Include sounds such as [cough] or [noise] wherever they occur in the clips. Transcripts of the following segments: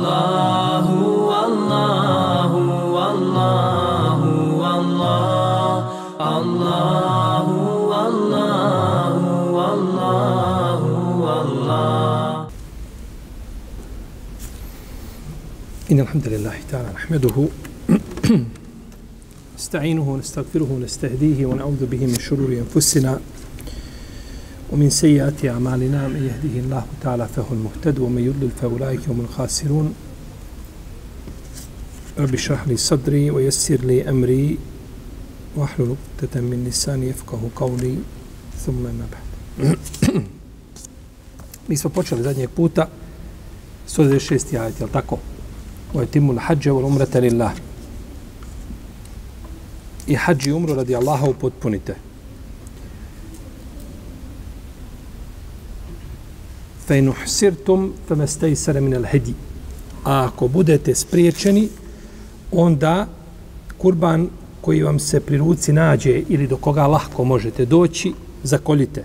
Allahu, Allahu, Allahu, Allah, Allahu, Allahu, Allahu, Allah. إن الحمد لله تعالى نحمده نستعينه ونستغفره ونستهديه ونعوذ به من شرور أنفسنا ومن سيئات أعمالنا من يهده الله تعالى فهو المهتد ومن يضلل فأولئك هم الخاسرون رب اشرح لي صدري ويسر لي أمري واحلل عقدة من لساني يفقه قولي ثم ما بعد [clears throat] Mi smo počeli zadnjeg puta 196. ajet, je li tako? Ovo je timul hađa vol umrata lillah. I hađi umru radi Allaha upotpunite. Fe in uhsirtum fe me min hedi. A ako budete spriječeni, onda kurban koji vam se pri ruci nađe ili do koga lahko možete doći, zakoljite.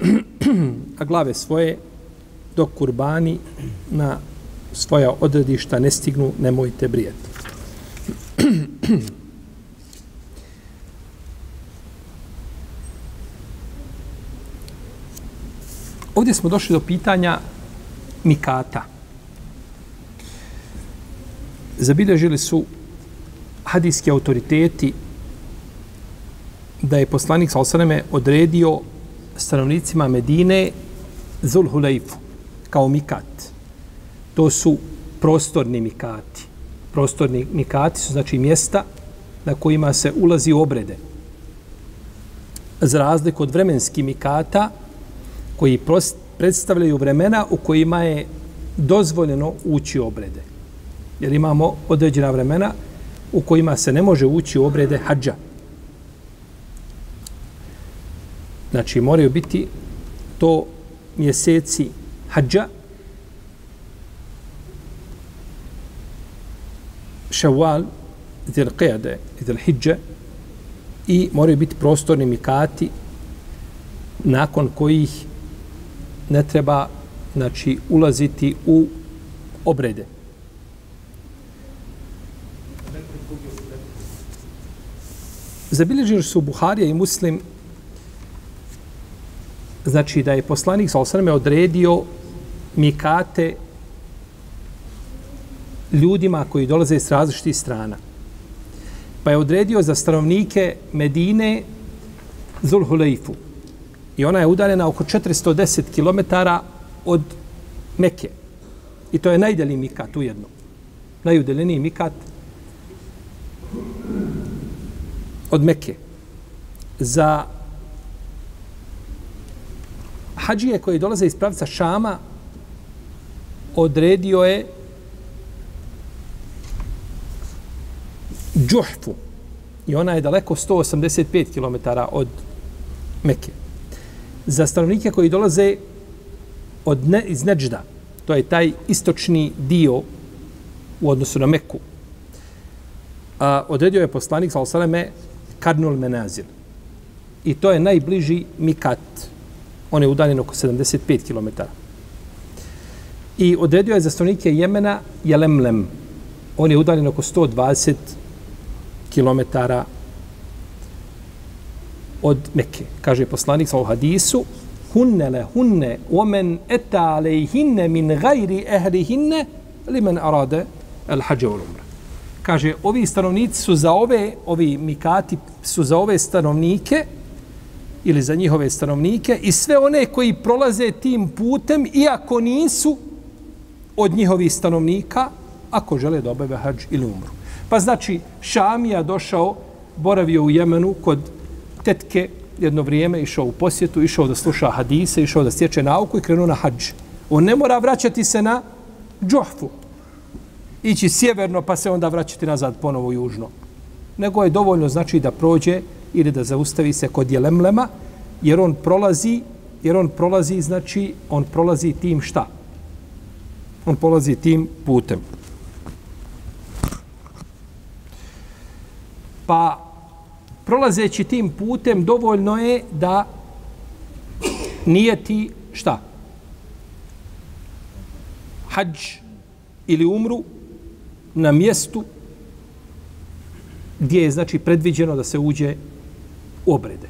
[clears throat] A glave svoje, dok kurbani na svoja odredišta ne stignu, nemojte brijeti. [clears throat] Ovdje smo došli do pitanja mikata. Zabilježili su hadijski autoriteti da je poslanik sa osaneme odredio stanovnicima Medine Zulhulejfu kao mikat. To su prostorni mikati. Prostorni mikati su znači mjesta na kojima se ulazi u obrede. Za razliku od vremenskih mikata, koji predstavljaju vremena u kojima je dozvoljeno ući obrede. Jer imamo određena vremena u kojima se ne može ući obrede hađa. Znači, moraju biti to mjeseci hađa, ševal, zil qijade, zil hijđe, i moraju biti prostorni mikati nakon kojih ne treba znači ulaziti u obrede. Zabilježili su Buharija i Muslim znači da je poslanik sa osrme odredio mikate ljudima koji dolaze iz različitih strana. Pa je odredio za stanovnike Medine Zulhulejfu, I ona je udaljena oko 410 km od Mekke. I to je najdelji mikat ujedno. Najudaljeniji mikat od Mekke. Za hađije koji dolaze iz pravca Šama odredio je Džuhfu. I ona je daleko 185 km od Mekke za stanovnike koji dolaze od ne, iz Neđda, to je taj istočni dio u odnosu na Meku, a, odredio je poslanik sa Osaleme Karnul Menazir. I to je najbliži Mikat. On je udaljen oko 75 km. I odredio je za stanovnike Jemena Jelemlem. On je udaljen oko 120 km od Mekke. Kaže poslanik sa hadisu, hunne le hunne, omen eta alejhinne min gajri ehrihinne, li men arade el hađe umra. Kaže, ovi stanovnici su za ove, ovi mikati su za ove stanovnike, ili za njihove stanovnike, i sve one koji prolaze tim putem, iako nisu od njihovih stanovnika, ako žele da obave hađ ili umru. Pa znači, Šamija došao, boravio u Jemenu kod tetke jedno vrijeme išao u posjetu, išao da sluša hadise, išao da stječe nauku i krenuo na hađ. On ne mora vraćati se na džohfu. Ići sjeverno pa se onda vraćati nazad ponovo južno. Nego je dovoljno znači da prođe ili da zaustavi se kod jelemlema jer on prolazi jer on prolazi znači on prolazi tim šta? On prolazi tim putem. Pa prolazeći tim putem dovoljno je da nije ti šta? Hadž ili umru na mjestu gdje je znači predviđeno da se uđe u obrede.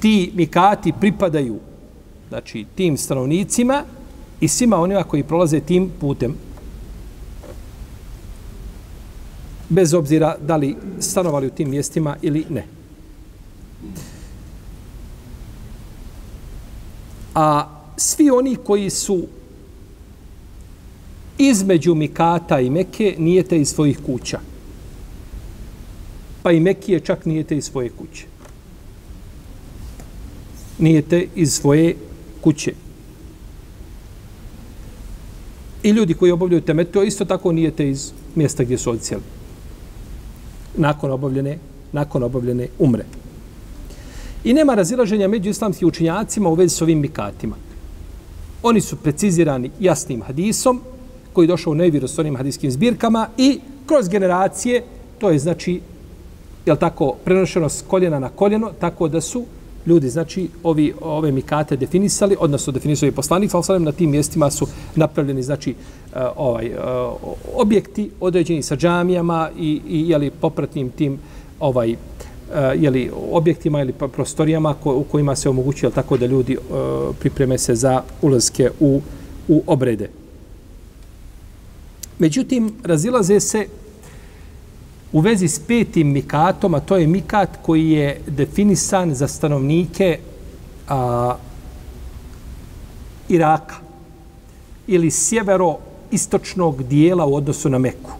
Ti mikati pripadaju znači tim stanovnicima i svima onima koji prolaze tim putem bez obzira da li stanovali u tim mjestima ili ne. A svi oni koji su između Mikata i Meke nijete iz svojih kuća. Pa i Mekije čak nijete iz svoje kuće. Nijete iz svoje kuće. I ljudi koji obavljaju temetu, isto tako nijete iz mjesta gdje su odcijeli. Nakon obavljene, nakon obavljene umre. I nema razilaženja među islamskim učinjacima u vezi s ovim mikatima. Oni su precizirani jasnim hadisom, koji je došao u nevjerostojnim hadijskim zbirkama i kroz generacije, to je znači, je tako, prenošeno s koljena na koljeno, tako da su ljudi, znači, ovi, ove mikate definisali, odnosno definisali poslanik, ali na tim mjestima su napravljeni, znači, eh, ovaj, eh, objekti određeni sa džamijama i, i jeli, popratnim tim ovaj, eh, jeli, objektima ili pa prostorijama ko, u kojima se omogućuje tako da ljudi pripreme se za ulazke u, u obrede. Međutim, razilaze se u vezi s petim mikatom, a to je mikat koji je definisan za stanovnike a, Iraka ili sjevero-istočnog dijela u odnosu na Meku.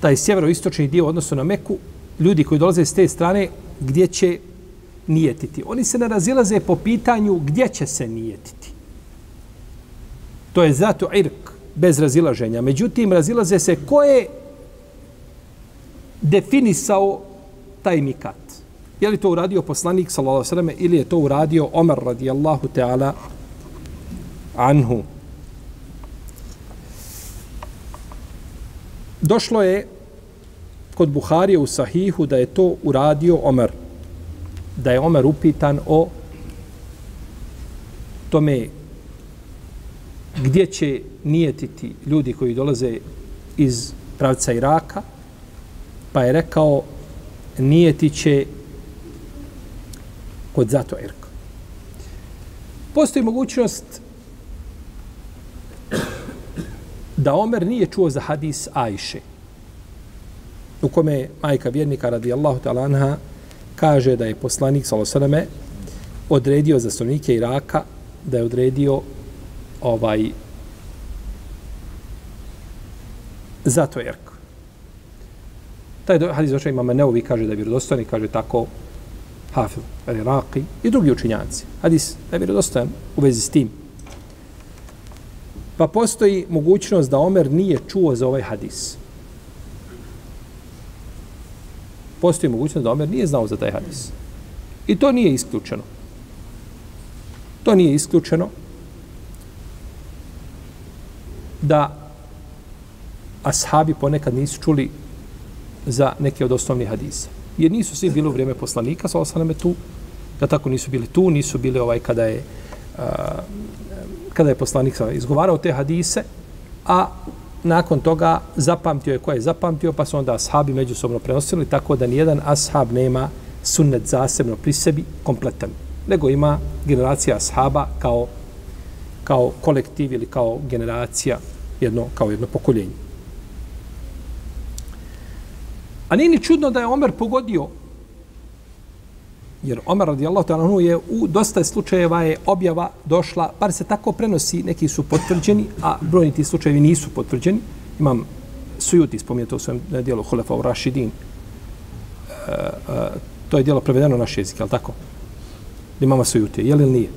Taj sjevero-istočni dio u odnosu na Meku, ljudi koji dolaze s te strane, gdje će nijetiti? Oni se ne razilaze po pitanju gdje će se nijetiti. To je zato irk, bez razilaženja. Međutim, razilaze se ko je definisao taj mikat. Je li to uradio poslanik, sallallahu sallam, ili je to uradio Omer, radijallahu ta'ala, anhu. Došlo je kod Buharije u Sahihu da je to uradio Omer. Da je Omer upitan o tome gdje će nijetiti ljudi koji dolaze iz pravca Iraka, pa je rekao nijeti će kod zato Irka. Postoji mogućnost da Omer nije čuo za hadis Ajše, u kome majka vjernika radijallahu ta'ala anha kaže da je poslanik sallallahu odredio za stanovnike Iraka da je odredio ovaj zato jerk. Taj hadis došao imama Neovi kaže da je vjerodostojan kaže tako Hafil, Raki i drugi učinjanci. Hadis da je vjerodostojan u vezi s tim. Pa postoji mogućnost da Omer nije čuo za ovaj hadis. Postoji mogućnost da Omer nije znao za taj hadis. I to nije isključeno. To nije isključeno da ashabi ponekad nisu čuli za neke od osnovnih hadisa. Jer nisu svi bili u vrijeme poslanika, sa osaname tu, da tako nisu bili tu, nisu bili ovaj kada je, a, kada je poslanik izgovarao te hadise, a nakon toga zapamtio je ko je zapamtio, pa su onda ashabi međusobno prenosili, tako da nijedan ashab nema sunnet zasebno pri sebi kompletan, nego ima generacija ashaba kao kao kolektiv ili kao generacija, jedno, kao jedno pokoljenje. A nije ni čudno da je Omer pogodio, jer Omer radijallahu ta'ala je u dosta slučajeva je objava došla, bar se tako prenosi, neki su potvrđeni, a brojni ti slučajevi nisu potvrđeni. Imam Sujuti, spominjete u svojem dijelu Hulefa u Rašidin. E, e, to je dijelo prevedeno na naš jezik, je li tako? Imama Sujuti, je li nije?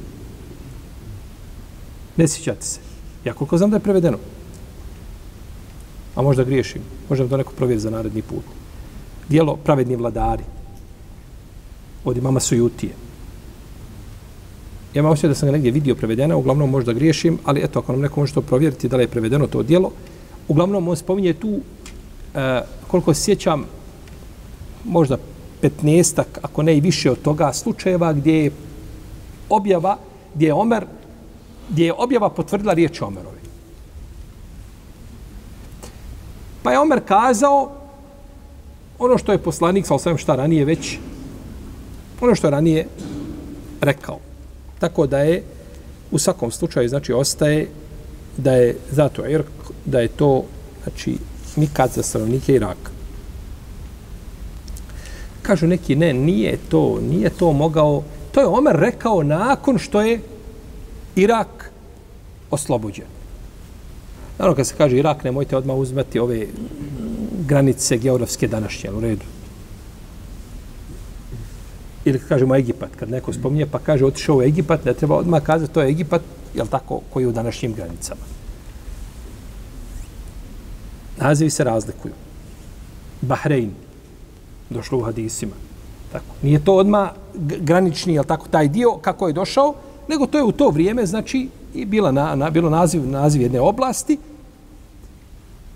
Ne sjećate se. Ja koliko znam da je prevedeno. A možda griješim. Možda to neko provjeri za naredni put. Dijelo pravedni vladari. Od imama Sujutije. Ja imam osjećaj da sam ga negdje vidio prevedena, uglavnom možda griješim, ali eto, ako nam neko može to provjeriti da li je prevedeno to dijelo, uglavnom on spominje tu, e, koliko sjećam, možda 15 ako ne i više od toga slučajeva gdje je objava, gdje je Omer gdje je objava potvrdila riječ Omerovi. Pa je Omer kazao ono što je poslanik, sa osvijem šta ranije već, ono što je ranije rekao. Tako da je u svakom slučaju, znači, ostaje da je zato Irk, da je to, znači, nikad za stanovnike Iraka. Kažu neki, ne, nije to, nije to mogao, to je Omer rekao nakon što je Irak oslobođen. Naravno, kad se kaže Irak, nemojte odmah uzmati ove granice geografske današnje, u redu. Ili kažemo Egipat, kad neko spominje, pa kaže otišao u Egipat, ne treba odmah kazati to je Egipat, jel tako, koji je u današnjim granicama. Nazivi se razlikuju. Bahrein, došlo u hadisima. Tako. Nije to odma granični, jel tako, taj dio kako je došao, nego to je u to vrijeme, znači, i bila na, na, bilo naziv, naziv jedne oblasti.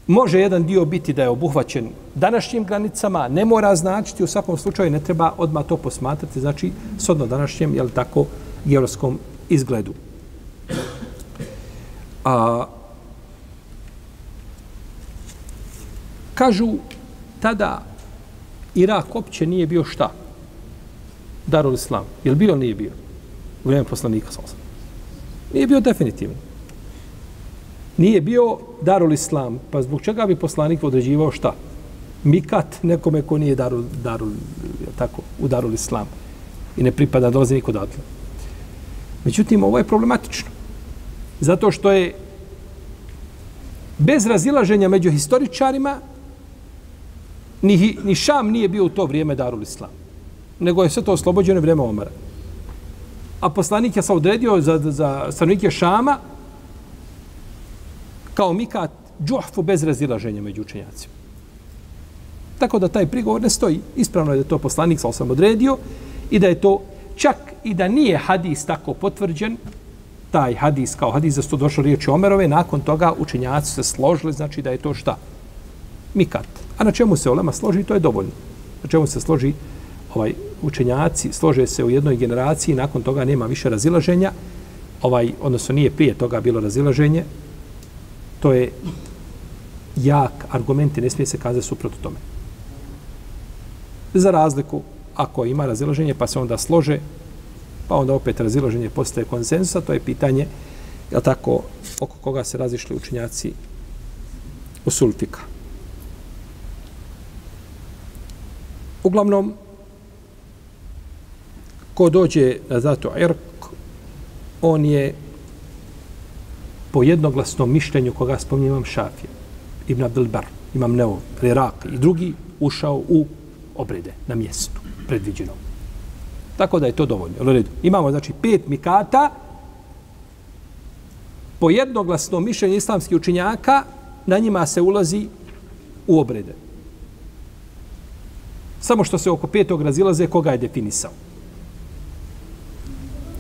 Može jedan dio biti da je obuhvaćen današnjim granicama, ne mora značiti, u svakom slučaju ne treba odmah to posmatrati, znači, sodno današnjem, jel tako, geografskom izgledu. A, kažu, tada Irak opće nije bio šta? Darul Islam. Je li bio ili nije bio? U vrijeme poslanika sa Nije bio definitivno. Nije bio Darul Islam. Pa zbog čega bi poslanik određivao šta? Mikat nekome ko nije Darul, darul tako, u Darul Islam. I ne pripada, dolazi niko odatle. Međutim, ovo je problematično. Zato što je bez razilaženja među historičarima ni, ni Šam nije bio u to vrijeme Darul Islam. Nego je sve to oslobođeno vrijeme Omara. A poslanik je se odredio za, za stanovnike Šama kao Mikat džuhfu bez razilaženja među učenjacima. Tako da taj prigovor ne stoji. Ispravno je da to poslanik sa sam odredio i da je to čak i da nije hadis tako potvrđen, taj hadis kao hadis za sto došlo riječi Omerove, nakon toga učenjaci se složili, znači da je to šta? Mikat. A na čemu se olema složi, to je dovoljno. Na čemu se složi ovaj učenjaci, slože se u jednoj generaciji, nakon toga nema više razilaženja, ovaj, odnosno nije prije toga bilo razilaženje, to je jak argument i ne smije se kazati suprot tome. Za razliku, ako ima razilaženje, pa se onda slože, pa onda opet razilaženje postaje konsensusa, to je pitanje, je tako, oko koga se razišli učenjaci u sulfika. Uglavnom, ko dođe na zato Irk, on je po jednoglasnom mišljenju koga spominje imam Šafije, Ibn Abdelbar, imam Neo, Irak i drugi ušao u obrede na mjestu predviđeno. Tako da je to dovoljno. Imamo znači pet mikata po jednoglasnom mišljenju islamskih učinjaka na njima se ulazi u obrede. Samo što se oko petog razilaze, koga je definisao.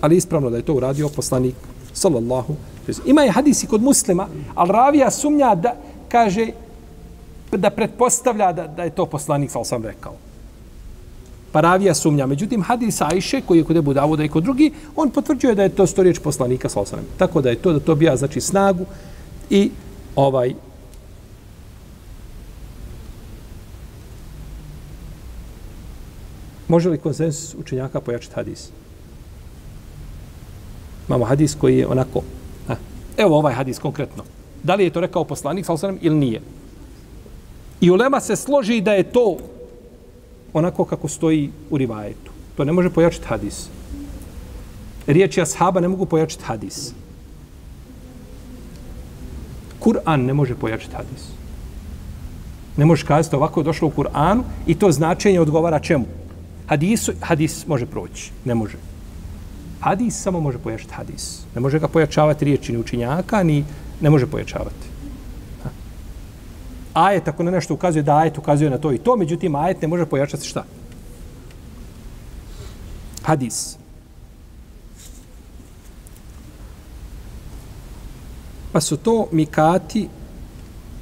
Ali ispravno da je to uradio poslanik, sallallahu Ima je hadisi kod muslima, ali ravija sumnja da kaže da pretpostavlja da, da je to poslanik, sal sam rekao. Pa ravija sumnja. Međutim, hadis Ajše, koji je kod Ebu Davuda i kod drugi, on potvrđuje da je to sto riječ poslanika, sal sam Tako da je to, da to bija, znači, snagu i ovaj Može li konsensus učenjaka pojačati hadis? Imamo hadis koji je onako. Evo ovaj hadis konkretno. Da li je to rekao poslanik sa osanem ili nije? I ulema se složi da je to onako kako stoji u rivajetu. To ne može pojačati hadis. Riječi ashaba ne mogu pojačati hadis. Kur'an ne može pojačati hadis. Ne možeš kazati ovako je došlo u Kur'anu i to značenje odgovara čemu? hadisu, hadis može proći. Ne može. Hadis samo može pojačati hadis. Ne može ga pojačavati riječi ni učinjaka, ni ne može pojačavati. Ajet, ako na nešto ukazuje, da ajet ukazuje na to i to, međutim, ajet ne može pojačati šta? Hadis. Pa su to mikati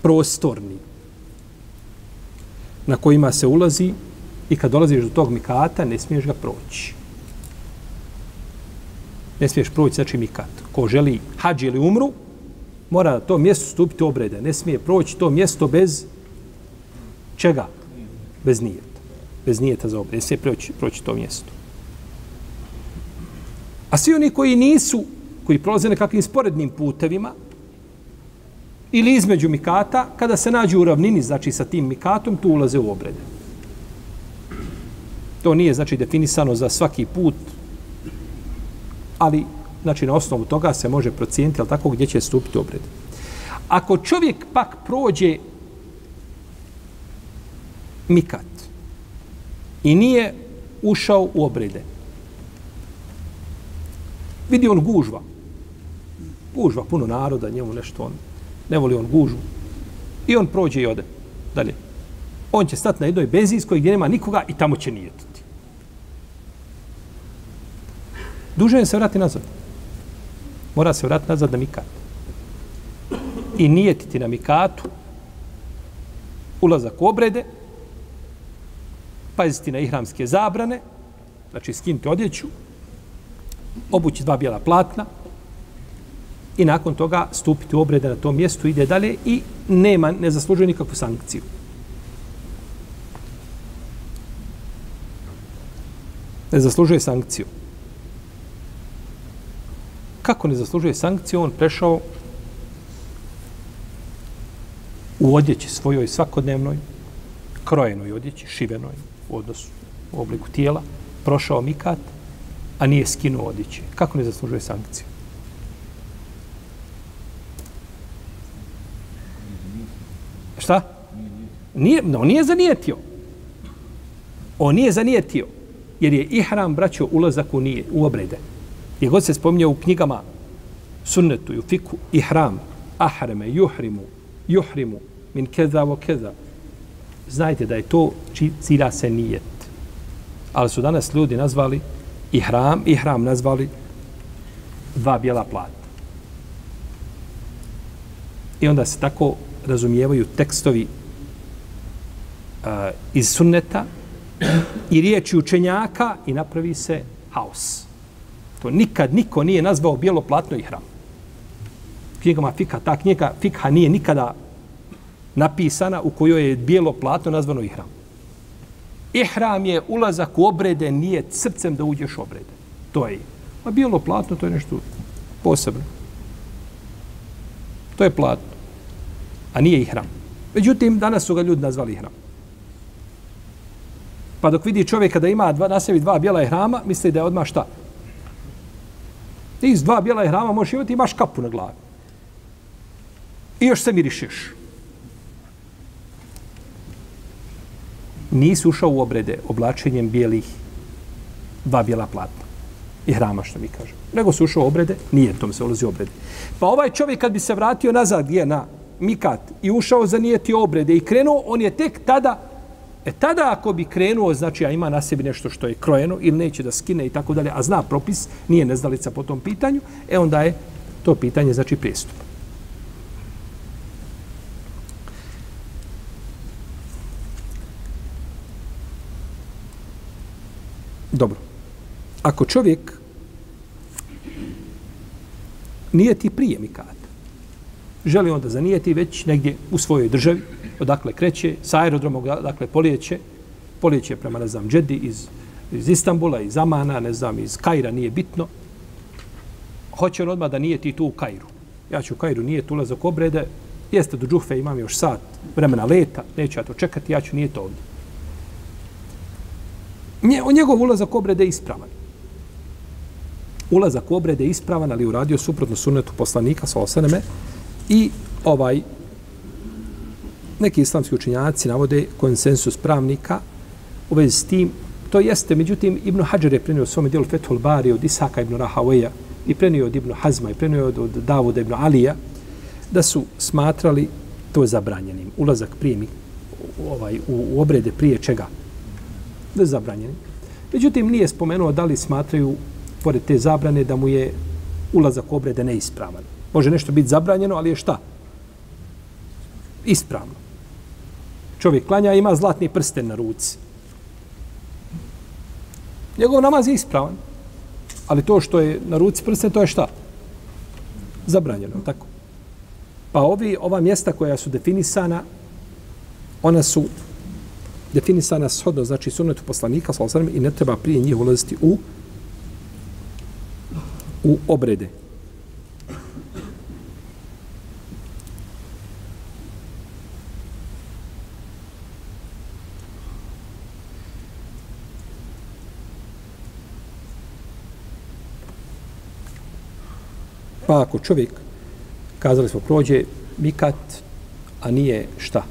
prostorni na kojima se ulazi I kad dolaziš do tog mikata, ne smiješ ga proći. Ne smiješ proći, znači mikat. ko želi hađ ili umru, mora na to mjesto stupiti u obrede. Ne smije proći to mjesto bez čega? Bez nijeta. Bez nijeta za obrede. Ne smije proći, proći to mjesto. A svi oni koji nisu, koji prolaze nekakvim sporednim putevima, ili između mikata, kada se nađu u ravnini, znači sa tim mikatom, tu ulaze u obrede. To nije, znači, definisano za svaki put, ali, znači, na osnovu toga se može procijeniti, ali tako, gdje će stupiti obred. Ako čovjek pak prođe mikat i nije ušao u obrede, vidi on gužva, gužva, puno naroda, njemu nešto on ne voli on gužvu, I on prođe i ode. Dalje. On će stati na jednoj benzinskoj gdje nema nikoga i tamo će Duže se vrati nazad. Mora se vratiti nazad na mikat. I nijetiti na mikatu ulazak u obrede, paziti na ihramske zabrane, znači skinuti odjeću, obući dva bijela platna, i nakon toga stupiti u obrede na tom mjestu, ide dalje i nema, ne zaslužuje nikakvu sankciju. Ne zaslužuje sankciju. Kako ne zaslužuje sankciju? On prešao u odjeći svojoj svakodnevnoj, krojenoj odjeći, šivenoj u odnosu u obliku tijela, prošao mikat, a nije skinuo odjeće. Kako ne zaslužuje sankciju? Šta? Nije, no, nije zanijetio. On nije zanijetio. Jer je ihram braćo ulazak u, nije, u obrede. Gdje god se spominje u knjigama sunnetu i u fiku ihram, ahreme, juhrimu, juhrimu, min keza vo keza. Znajte da je to cilja se nijet. Ali su danas ljudi nazvali ihram, ihram nazvali dva bijela plata. I onda se tako razumijevaju tekstovi uh, iz sunneta i riječi učenjaka i napravi se haos. To nikad niko nije nazvao bijelo platno i. Knjigama Fikha, ta knjiga Fikha nije nikada napisana u kojoj je bijelo platno nazvano ihram. Ihram je ulazak u obrede, nije srcem da uđeš u obrede. To je. A bijelo platno to je nešto posebno. To je platno a nije ihram. Međutim, danas su ga ljudi nazvali ihram. Pa dok vidi čovjeka da ima dva, na sebi dva bijela ihrama, misli da je odmah šta? Ti iz dva bijela ihrama možeš imati, imaš kapu na glavi. I još se mirišeš. Nisi ušao u obrede oblačenjem bijelih dva bijela platna. I hrama, što mi kažem. Nego se ušao u obrede, nije tom se ulazi u obrede. Pa ovaj čovjek kad bi se vratio nazad, gdje na mikat i ušao za nijeti obrede i krenuo, on je tek tada, e tada ako bi krenuo, znači a ima na sebi nešto što je krojeno ili neće da skine i tako dalje, a zna propis, nije nezdalica po tom pitanju, e onda je to pitanje, znači pristup. Dobro. Ako čovjek nije ti prije mikata, želi onda zanijeti već negdje u svojoj državi, odakle kreće, sa aerodromom, dakle polijeće, polijeće prema, ne znam, Džedi iz, iz Istambula, iz Amana, ne znam, iz Kaira, nije bitno. Hoće on odmah da nije ti tu u Kairu. Ja ću u Kairu, nije tu ulazak obrede, jeste do Džufe, imam još sat vremena leta, neću ja to čekati, ja ću nije to ovdje. Nje, njegov ulazak obrede je ispravan. Ulazak obrede je ispravan, ali uradio suprotno sunetu poslanika, sa osaneme, I ovaj neki islamski učinjaci navode konsensus pravnika u vezi s tim. To jeste, međutim, Ibn Hajar je prenio svome dijelu Fethul Bari od Isaka ibn Rahawaja i prenio od Ibn Hazma i prenio od, od Davuda ibn Alija da su smatrali to zabranjenim. Ulazak prije ovaj, u, u obrede prije čega? Da je zabranjenim. Međutim, nije spomenuo da li smatraju, pored te zabrane, da mu je ulazak u obrede neispravan. Može nešto biti zabranjeno, ali je šta? Ispravno. Čovjek klanja ima zlatni prsten na ruci. Njegov namaz je ispravan. Ali to što je na ruci prsten, to je šta? Zabranjeno, tako. Pa ovi, ova mjesta koja su definisana, ona su definisana shodno, znači sunnetu poslanika, sallam, i ne treba prije njih ulaziti u u obrede. Pa ako čovjek, kazali smo, prođe mikat, a nije šta?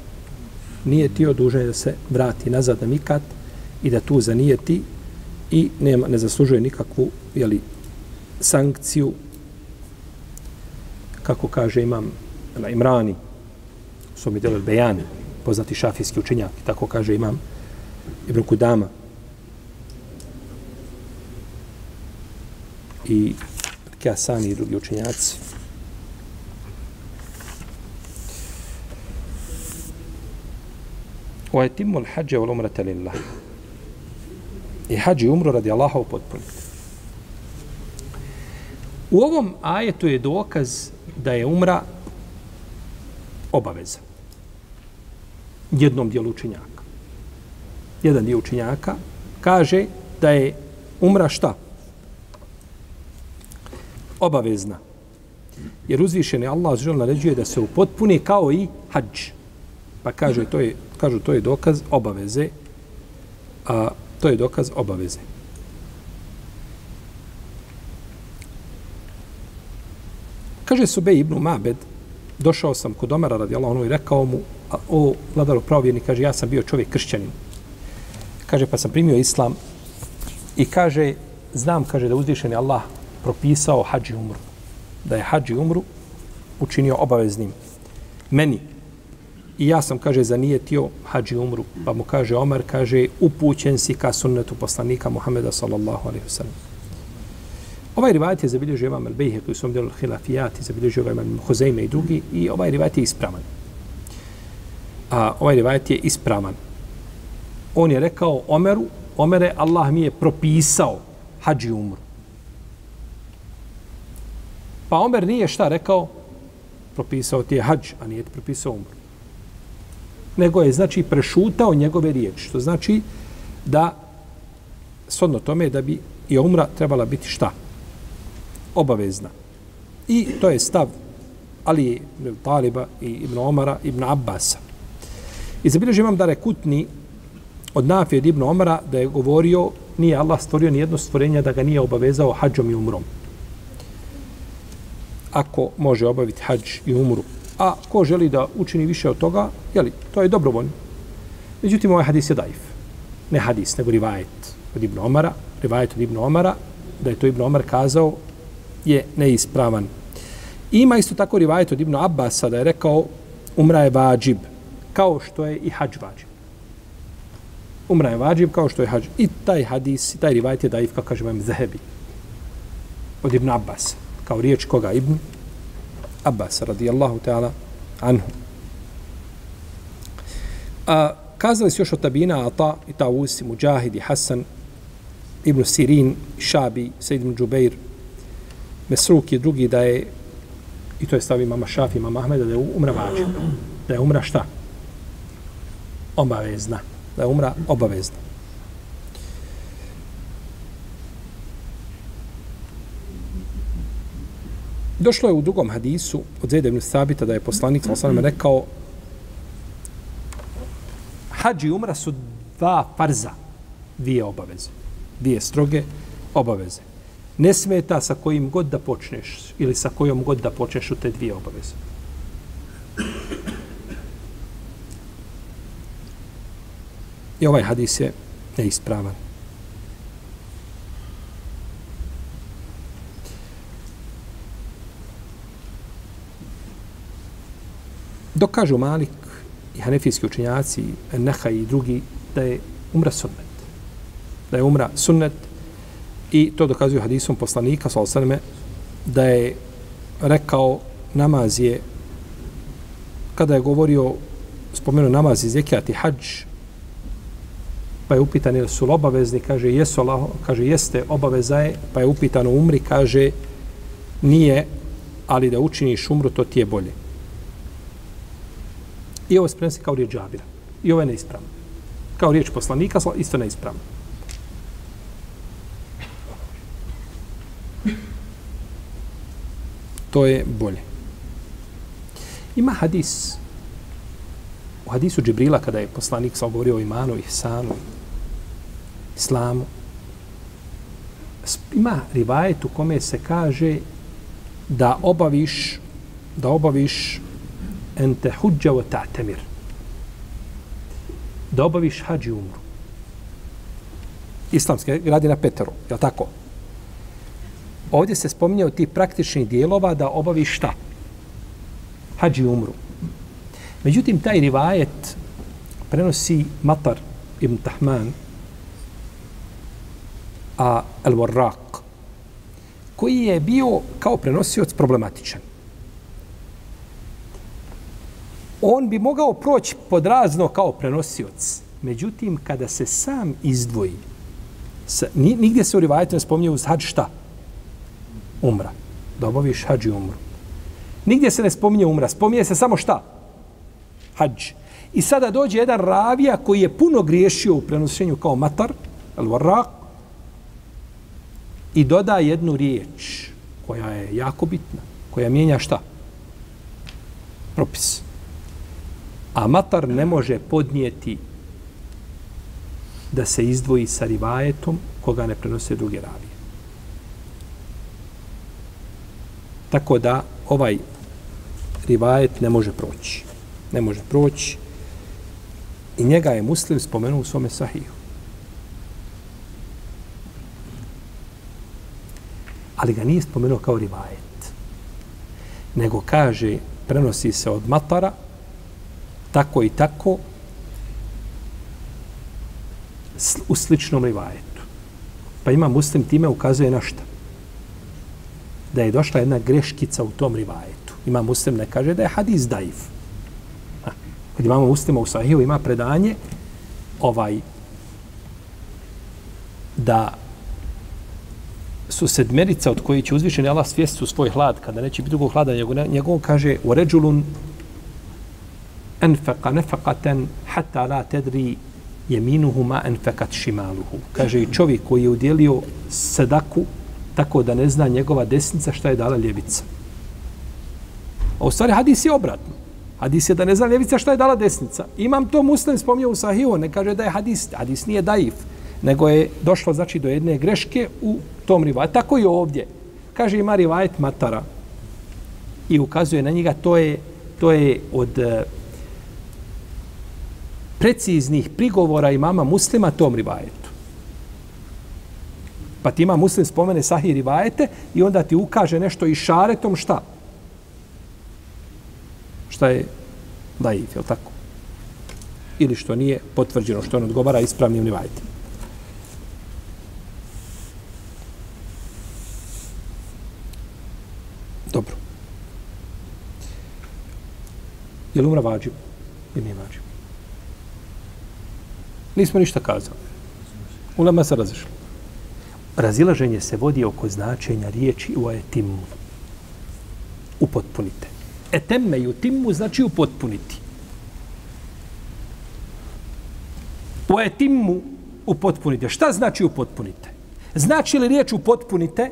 Nije ti odužen da se vrati nazad na mikat i da tu zanijeti i nema, ne zaslužuje nikakvu jeli, sankciju kako kaže imam na Imrani su mi delili Bejani poznati šafijski učenjak tako kaže imam Ibn Kudama i Kasani i drugi učenjaci wa etimul hađe wal umrata lillah i hađi umru radi Allaha upotpuniti. U ovom ajetu je dokaz da je umra obaveza. Jednom dijelu učenjaka. Jedan dio učenjaka kaže da je umra šta? Obavezna. Jer uzvišeni Allah žel naređuje da se upotpuni kao i hađ. Pa kaže, to je, kažu, to je dokaz obaveze. A, to je dokaz obaveze. Kaže Subej ibn Mabed, došao sam kod Omara radi Allah, ono i rekao mu, o vladaru pravovjerni, kaže, ja sam bio čovjek kršćanin. Kaže, pa sam primio islam i kaže, znam, kaže, da uzvišen je Allah propisao hađi umru. Da je hađi umru učinio obaveznim. Meni. I ja sam, kaže, zanijetio hađi umru. Pa mu kaže Omar, kaže, upućen si ka sunnetu poslanika Muhameda sallallahu alaihi wa. Ovaj rivajet je zabilježio Imam Al-Bejhe koji su vam djelo Hilafijat i zabilježio ga Imam Huzeyme i drugi i ovaj rivajet je ispravan. A ovaj rivajet je ispravan. On je rekao Omeru, Omere, Allah mi je propisao hađi umru. Pa Omer nije šta rekao? Propisao ti je hađ, a nije ti propisao umru. Nego je, znači, prešutao njegove riječi. Što znači da, sodno tome, da bi i umra trebala biti šta? obavezna. I to je stav Ali Taliba i ibn Omara ibn Abbasa. I zabilježi imam da rekutni od Nafije ibn Omara da je govorio nije Allah stvorio ni jedno stvorenje da ga nije obavezao hađom i umrom. Ako može obaviti hađ i umru. A ko želi da učini više od toga, jeli, to je dobrovoljno. Međutim, ovaj hadis je daif. Ne hadis, nego rivajet od Ibn Omara. Rivajet od Ibn Omara, da je to Ibn Omar kazao je neispravan. Ima isto tako rivajet od Ibn Abbas da je rekao umra je vađib, kao što je i hađ vađib. Umra je vađib kao što je hađ. I taj hadis, i taj rivajet je daif, kako vam, zahebi. Od Ibn Abbas. Kao riječ koga? Ibn Abbas, radijallahu ta'ala, anhu. A, kazali su još od tabina Ata i Tawusi, Mujahid i Hasan, Ibn Sirin, Šabi, Sejid ibn Džubeir, Mesruk i drugi da je, i to je stavi mama Šafi, mama Ahmeda, da je umra vađa. Da je umra šta? Obavezna. Da je umra obavezna. Došlo je u drugom hadisu od Zede ibn Sabita da je poslanik sa osanem rekao hađi umra su dva farza, dvije obaveze. Dvije stroge obaveze ne smeta sa kojim god da počneš ili sa kojom god da počneš u te dvije obaveze. I ovaj hadis je neispravan. Dok kažu Malik i hanefijski učenjaci, Neha i drugi, da je umra sunnet. Da je umra sunnet, I to dokazuju hadisom poslanika, sa osaneme, da je rekao namaz je, kada je govorio, spomenuo namaz i zekat i hađ, pa je upitan jel su obavezni, kaže, jesu Allah, kaže, jeste, obaveza je, pa je upitan umri, kaže, nije, ali da učiniš umru, to ti je bolje. I ovo se prenosi kao riječ džabira. I ovo je neispravno. Kao riječ poslanika, isto neispravno. To je bolje. Ima hadis. U hadisu Džibrila, kada je poslanik sa govorio o imanu, ihsanu, islamu, ima rivajet u kome se kaže da obaviš da obaviš ente huđa o ta'temir. Da obaviš hađi umru. Islamske gradi na Peteru, je li tako? Ovdje se spominje o tih praktičnih dijelova da obaviš šta? Hađi umru. Međutim, taj rivajet prenosi Matar ibn Tahman, a El Warraq, koji je bio kao prenosioc problematičan. On bi mogao proći pod razno kao prenosioc. Međutim, kada se sam izdvoji, sa, nigdje se u rivajetu ne spominje uz hađ šta? Umra. Da obaviš hađ i umru. Nigdje se ne spominje umra. Spominje se samo šta? Hađ. I sada dođe jedan ravija koji je puno griješio u prenošenju kao matar, al warraq, i doda jednu riječ koja je jako bitna, koja mijenja šta? Propis. A matar ne može podnijeti da se izdvoji sa rivajetom koga ne prenose druge ravije. Tako da ovaj rivajet ne može proći. Ne može proći. I njega je muslim spomenuo u svome sahiju. ali ga nije spomenuo kao rivajet. Nego kaže, prenosi se od matara, tako i tako, u sličnom rivajetu. Pa ima muslim time ukazuje na šta? Da je došla jedna greškica u tom rivajetu. Ima muslim ne kaže da je hadis daif. Ha. Kad imamo muslima u sahiju, ima predanje ovaj da su sedmerica od koji će uzvišeni Allah svijesti u svoj hlad, kada neće biti drugog hlada, nego njegov kaže u ređulun enfeqa nefekaten hata la tedri jeminuhu ma enfekat šimaluhu. Kaže i čovjek koji je udjelio sedaku tako da ne zna njegova desnica šta je dala ljevica. A u stvari hadis je obratno. Hadis je da ne zna ljevica šta je dala desnica. Imam to muslim spomnio u sahiju, ne kaže da je hadis, hadis nije daif nego je došlo znači do jedne greške u tom rivajetu. Tako i ovdje. Kaže ima rivajet Matara i ukazuje na njega, to je, to je od preciznih prigovora imama muslima tom rivajetu. Pa ti ima muslim spomene sahih rivajete i onda ti ukaže nešto i šaretom šta? Šta je daif, je tako? Ili što nije potvrđeno, što on odgovara ispravnim rivajetima. Dobro. Je li umra vađiv? Ili nije vađiv? Nismo ništa kazali. Ulema se razišla. Razilaženje se vodi oko značenja riječi u etimu. Upotpunite. Etemme i utimu znači upotpuniti. U etimu upotpunite. Šta znači upotpunite? Znači li riječ upotpunite?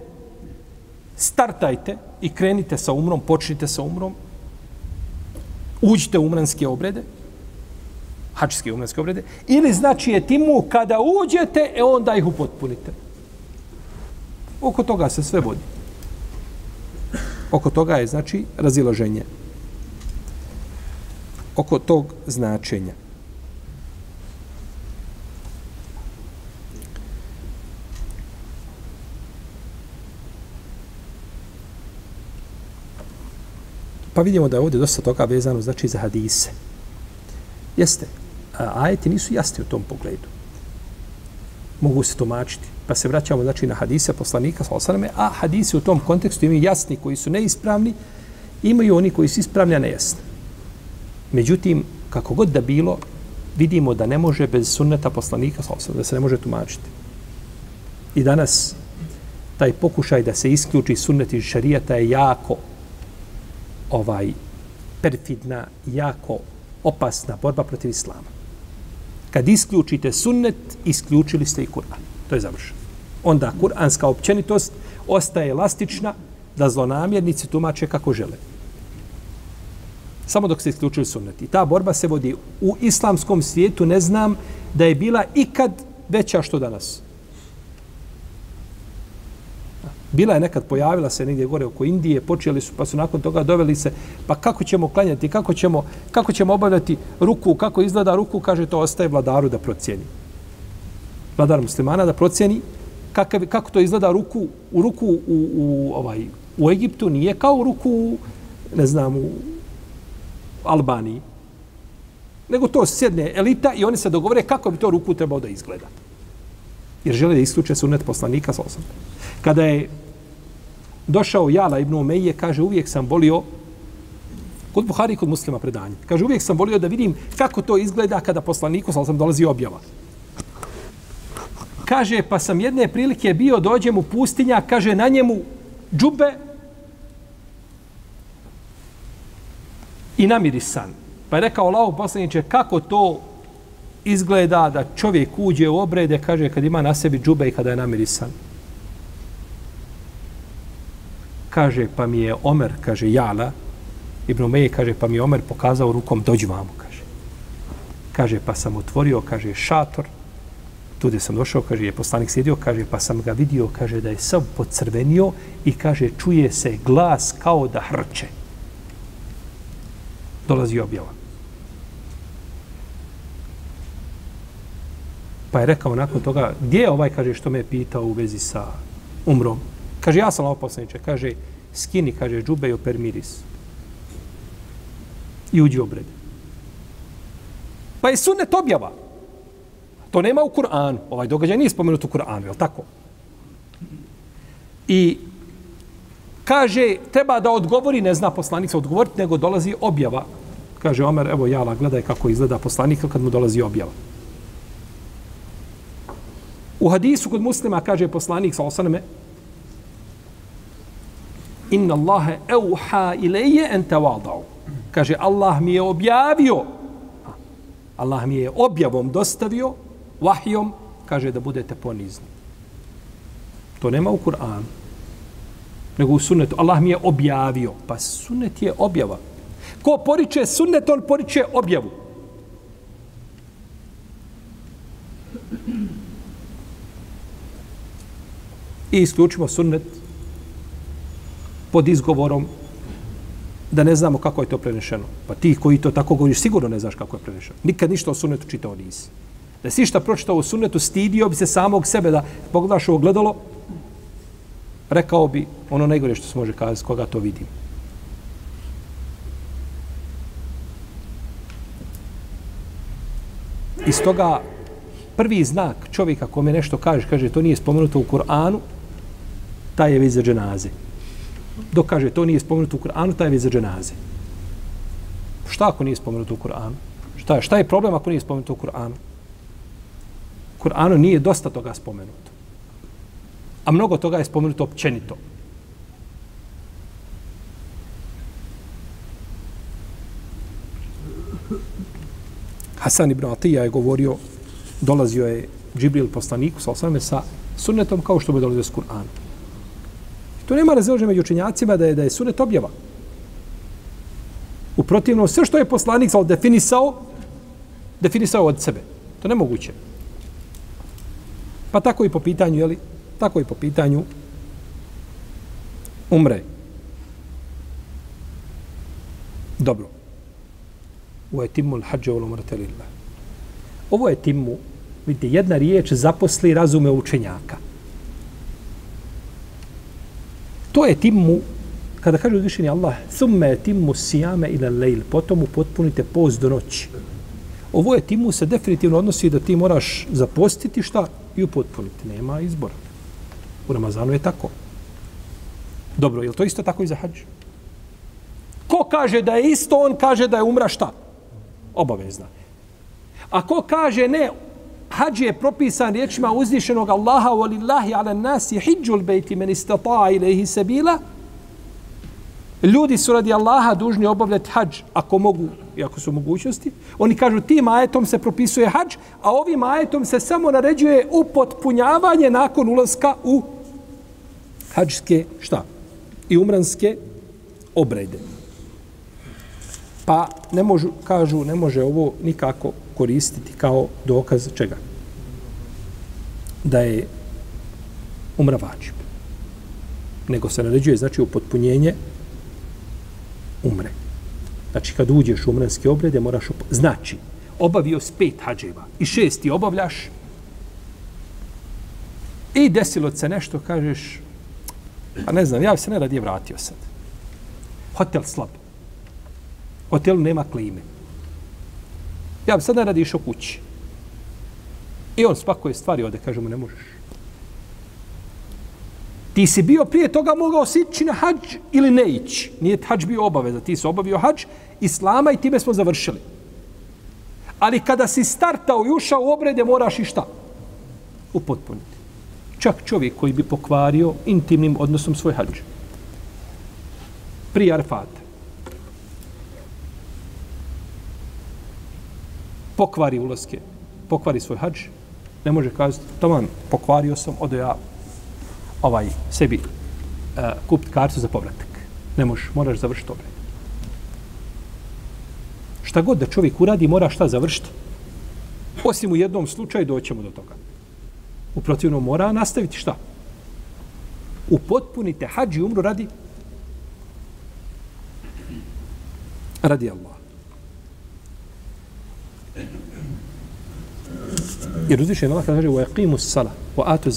Startajte i krenite sa umrom, počnite sa umrom, uđite u umranske obrede, hačske umranske obrede, ili znači je timu kada uđete, e onda ih upotpunite. Oko toga se sve vodi. Oko toga je, znači, razilaženje. Oko tog značenja. Pa vidimo da je ovdje dosta toga vezano znači za hadise. Jeste, ajeti nisu jasni u tom pogledu. Mogu se tumačiti. Pa se vraćamo znači na hadise poslanika sallallahu a hadisi u tom kontekstu imaju jasni koji su neispravni, imaju oni koji su ispravni, a nejasni. Međutim, kako god da bilo, vidimo da ne može bez sunneta poslanika sallallahu da se ne može tumačiti. I danas taj pokušaj da se isključi sunnet iz šarijata je jako ovaj perfidna, jako opasna borba protiv islama. Kad isključite sunnet, isključili ste i Kur'an. To je završeno. Onda kuranska općenitost ostaje elastična da zlonamjernici tumače kako žele. Samo dok se isključili sunnet. I ta borba se vodi u islamskom svijetu, ne znam da je bila ikad veća što danas. Bila je nekad, pojavila se negdje gore oko Indije, počeli su, pa su nakon toga doveli se, pa kako ćemo klanjati, kako ćemo, kako ćemo obavljati ruku, kako izgleda ruku, kaže, to ostaje vladaru da procijeni. Vladar muslimana da procijeni kakav, kako to izgleda ruku, u ruku u, u, ovaj, u Egiptu, nije kao u ruku, ne znam, u Albaniji. Nego to sjedne elita i oni se dogovore kako bi to ruku trebao da izgleda. Jer žele da isključe sunet poslanika sa osam. Kada je došao Jala ibn Umeije, kaže, uvijek sam volio, kod Buhari i kod muslima predanje, kaže, uvijek sam volio da vidim kako to izgleda kada poslaniku sal sam dolazi objava. Kaže, pa sam jedne prilike bio, dođem u pustinja, kaže, na njemu džube i namirisan. Pa je rekao lao poslaniče, kako to izgleda da čovjek uđe u obrede, kaže, kad ima na sebi džube i kada je namirisan. Kaže, pa mi je Omer, kaže, Jala, Ibn Umeje, kaže, pa mi je Omer pokazao rukom, dođi vamo, kaže. Kaže, pa sam otvorio, kaže, šator, tu gdje sam došao, kaže, je poslanik sjedio, kaže, pa sam ga vidio, kaže, da je sav pocrvenio i kaže, čuje se glas kao da hrče. Dolazi objava. Pa je rekao nakon toga, gdje je ovaj, kaže, što me je pitao u vezi sa umrom? Kaže, ja sam ovo poslaniče. Kaže, skini, kaže, džube i oper miris. I uđi obred. Pa je sunnet objava. To nema u Kur'anu. Ovaj događaj nije spomenut u Kur'anu, je li tako? I kaže, treba da odgovori, ne zna poslanik se odgovoriti, nego dolazi objava. Kaže Omer, evo jala, gledaj kako izgleda poslanik kad mu dolazi objava. U hadisu kod muslima kaže poslanik sa osaname, Inna Allahe euha ilaje en tevadao. Kaže, Allah mi je objavio, Allah mi je objavom dostavio, vahijom, kaže da budete ponizni. To nema u Kur'anu. Nego u sunnetu. Allah mi je objavio. Pa sunnet je objava. Ko poriče sunnet, on poriče objavu. I isključimo sunnet pod izgovorom da ne znamo kako je to prenešeno. Pa ti koji to tako govoriš, sigurno ne znaš kako je prenešeno. Nikad ništa o sunnetu čitao nisi. Da si šta pročitao o sunnetu, stidio bi se samog sebe da pogledaš ovo gledalo, rekao bi ono najgore što se može kazati, koga to vidim. Iz toga prvi znak čovjeka kome nešto kaže, kaže to nije spomenuto u Kur'anu, taj je već za dženaze. Dok kaže to nije spomenuto u Kur'anu, taj je za dženaze. Šta ako nije spomenuto u Kur'anu? Šta je, šta je problem ako nije spomenuto u Kur'anu? Kur'anu nije dosta toga spomenuto. A mnogo toga je spomenuto općenito. Hasan ibn Atija je govorio, dolazio je Džibril poslaniku sa osame sa sunnetom kao što bi dolazio s Kur'anom. Tu nema razilaženja među učenjacima da je da je sunet objava. U protivnom, sve što je poslanik sal definisao, definisao od sebe. To nemoguće. Pa tako i po pitanju, jeli? Tako i po pitanju umre. Dobro. U etimu l-hađe u l Ovo je timu, vidite, jedna riječ zaposli razume učenjaka. To je timu, kada kaže uzvišeni Allah, thumme timu sijame ila lejl, potom upotpunite post do noći. Ovo je timu se definitivno odnosi da ti moraš zapostiti šta i upotpuniti. Nema izbora. U Ramazanu je tako. Dobro, je to isto tako i za hađ? Ko kaže da je isto, on kaže da je umra šta? Obavezna. A ko kaže ne, Hadž je propisan riječima uzvišenog Allaha walillahi ala nasi hijjul bejti men istata ilaihi sabila Ljudi su radi Allaha dužni obavljati hadž ako mogu i ako su mogućnosti. Oni kažu tim ajetom se propisuje hadž, a ovim ajetom se samo naređuje upotpunjavanje nakon ulaska u hađske šta? I umranske obrede. Pa ne možu, kažu, ne može ovo nikako koristiti kao dokaz čega? Da je umra vađib. Nego se naređuje, znači, upotpunjenje umre. Znači, kad uđeš u umranske obrede, moraš up... Znači, obavio s pet hađeva i šesti obavljaš i desilo se nešto, kažeš, a ne znam, ja se ne radije vratio sad. Hotel slab. Hotel nema klime. Ja bi sad radi išao kući. I on spakuje stvari, ode, kaže mu, ne možeš. Ti si bio prije toga mogao si ići na hađ ili ne ići. Nije hađ bio obaveza. Ti si obavio hađ islama i time smo završili. Ali kada si startao i ušao u obrede, moraš i šta? Upotpuniti. Čak čovjek koji bi pokvario intimnim odnosom svoj hađ. Prije Arfata. Pokvari ulaske. Pokvari svoj hađ. Ne može kazati, taman, pokvario sam, odo ja ovaj sebi e, uh, kupiti kartu za povratak. Ne možeš, moraš završiti obred. Šta god da čovjek uradi, mora šta završiti. Osim u jednom slučaju doćemo do toga. U protivnom mora nastaviti šta? Upotpunite hađi umru radi radi Allah. Jer uzvišen Allah kaže wa yaqimu s-sala wa atu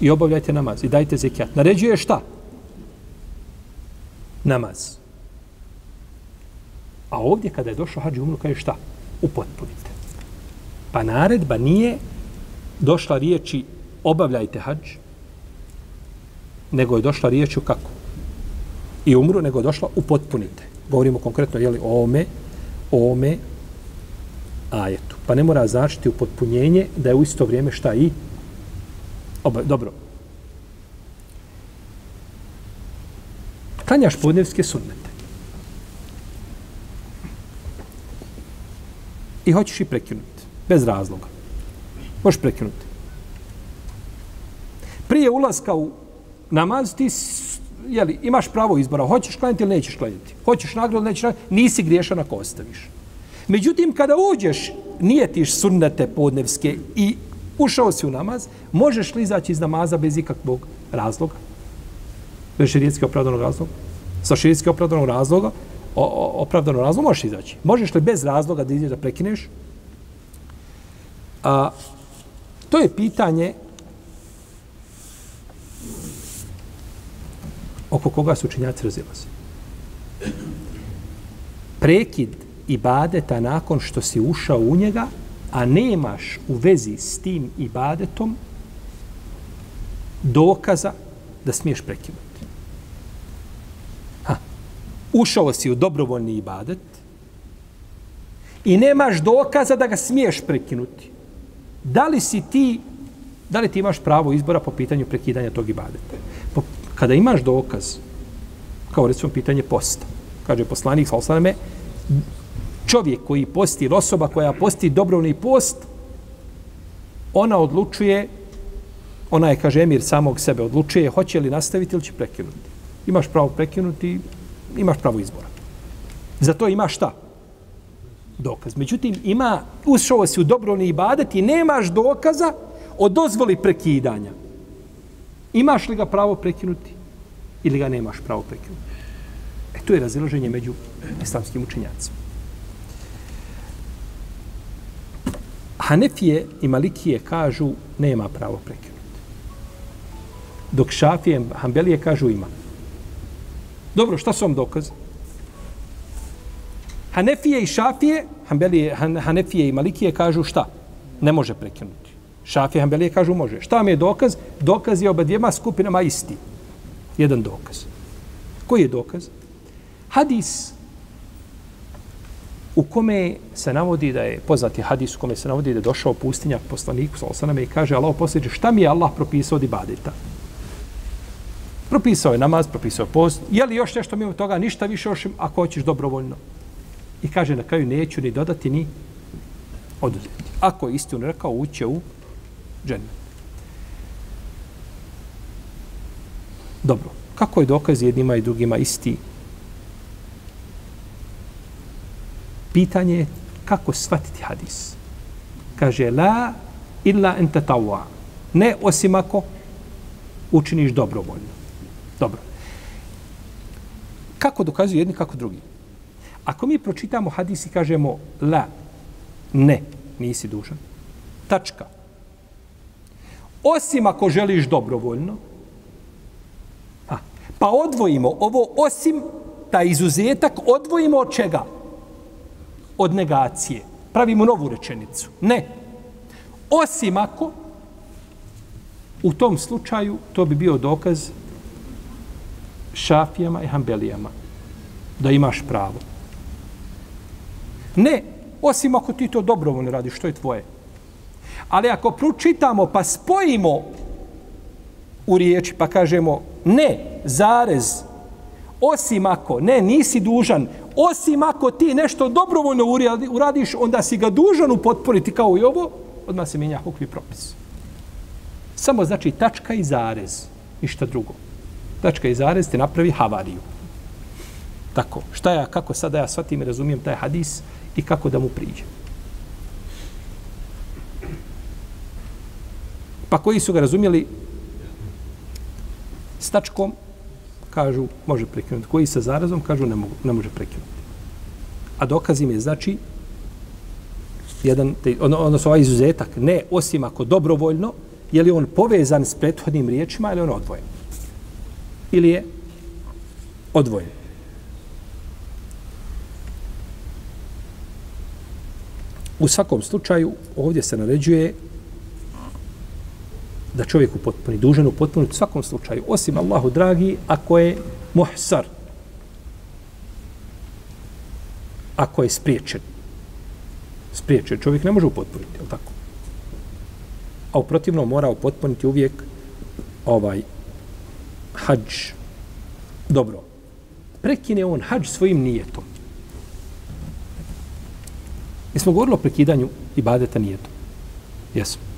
i obavljajte namaz i dajte zekat. Naređuje šta? Namaz. A ovdje kada je došao hađi umru kaže šta? Upotpunite. Pa naredba nije došla riječi obavljajte hađ, nego je došla riječ u kako? I umru, nego je došla upotpunite. Govorimo konkretno, jeli, o ome, o ome ajetu. Pa ne mora značiti upotpunjenje da je u isto vrijeme šta i Oba, dobro. Klanjaš podnevske sunnete. I hoćeš i prekinuti. Bez razloga. Možeš prekinuti. Prije ulaska u namaz ti jeli, imaš pravo izbora. Hoćeš klanjati ili nećeš klanjati. Hoćeš nagradu ili nećeš nagradu. Nisi griješan ako ostaviš. Međutim, kada uđeš, nijetiš sunnete podnevske i ušao si u namaz, možeš li izaći iz namaza bez ikakvog razloga? Bez širijetske opravdanog razloga? Sa širijetske opravdanog razloga, o, o, opravdanog razloga možeš izaći. Možeš li bez razloga da izaći da prekineš? A, to je pitanje oko koga su učinjaci razilaze. Prekid ibadeta nakon što si ušao u njega, a nemaš u vezi s tim ibadetom dokaza da smiješ prekinuti. Ha. Ušao si u dobrovoljni ibadet i nemaš dokaza da ga smiješ prekinuti. Da li si ti da li ti imaš pravo izbora po pitanju prekidanja tog ibadeta? Po, kada imaš dokaz, kao recimo pitanje posta, kaže poslanik, sa osaname, čovjek koji posti, osoba koja posti dobrovni post, ona odlučuje, ona je, kaže Emir, samog sebe odlučuje, hoće li nastaviti ili će prekinuti. Imaš pravo prekinuti, imaš pravo izbora. Za to imaš šta? Dokaz. Međutim, ima, ušao si u dobrovni ibadet i nemaš dokaza o dozvoli prekidanja. Imaš li ga pravo prekinuti ili ga nemaš pravo prekinuti? E, tu je razilaženje među islamskim učenjacima. Hanefije i Malikije kažu nema pravo prekinuti. Dok Šafije i Hanbelije kažu ima. Dobro, šta su vam dokaz? Hanefije i Šafije, Hanbelije, Han, Hanefije i Malikije kažu šta? Ne može prekinuti. Šafije i Hanbelije kažu može. Šta mi je dokaz? Dokaz je oba dvijema skupinama isti. Jedan dokaz. Koji je dokaz? Hadis u kome se navodi da je poznati hadis u kome se navodi da je došao pustinjak poslaniku sa osaname i kaže Allah posljeđe šta mi je Allah propisao od ibadeta? Propisao je namaz, propisao je post. Je li još nešto mimo toga? Ništa više ošim ako hoćeš dobrovoljno. I kaže na kraju neću ni dodati ni oduzeti. Ako je istinu rekao, uće u džennet. Dobro. Kako je dokaz jednima i drugima isti? Pitanje je kako shvatiti hadis. Kaže, la illa ente tawa. Ne osim ako učiniš dobrovoljno. Dobro. Kako dokazuju jedni, kako drugi? Ako mi pročitamo hadis i kažemo la, ne, nisi dužan. Tačka. Osim ako želiš dobrovoljno, a, pa odvojimo ovo osim, taj izuzetak, odvojimo od čega? Od negacije. Pravimo novu rečenicu. Ne. Osim ako, u tom slučaju, to bi bio dokaz šafijama i hambelijama da imaš pravo. Ne, osim ako ti to dobrovoljno radiš, što je tvoje. Ali ako pročitamo pa spojimo u riječi pa kažemo ne, zarez, osim ako, ne, nisi dužan, osim ako ti nešto dobrovoljno uradiš, onda si ga dužan upotpuniti kao i ovo, odmah se mijenja hukvi propis. Samo znači tačka i zarez, ništa drugo. Tačka i zarez te napravi havariju. Tako, šta ja, kako sada ja shvatim i razumijem taj hadis i kako da mu priđem. Pa koji su ga razumjeli s tačkom, kažu, može prekinuti. Koji sa zarazom, kažu, ne, mogu, ne može prekinuti. A dokaz im je, znači, jedan, odnosno ono ovaj izuzetak, ne osim ako dobrovoljno, je li on povezan s prethodnim riječima ili on odvojen? Ili je odvojen? U svakom slučaju, ovdje se naređuje da čovjek upotpuni, dužan upotpuni u svakom slučaju, osim Allahu dragi, ako je muhsar, ako je spriječen. Spriječen čovjek ne može upotpuniti, je tako? A u protivnom mora upotpuniti uvijek ovaj hađ. Dobro. Prekine on hađ svojim nijetom. Mi smo govorili o prekidanju ibadeta nijetom. Jesmo.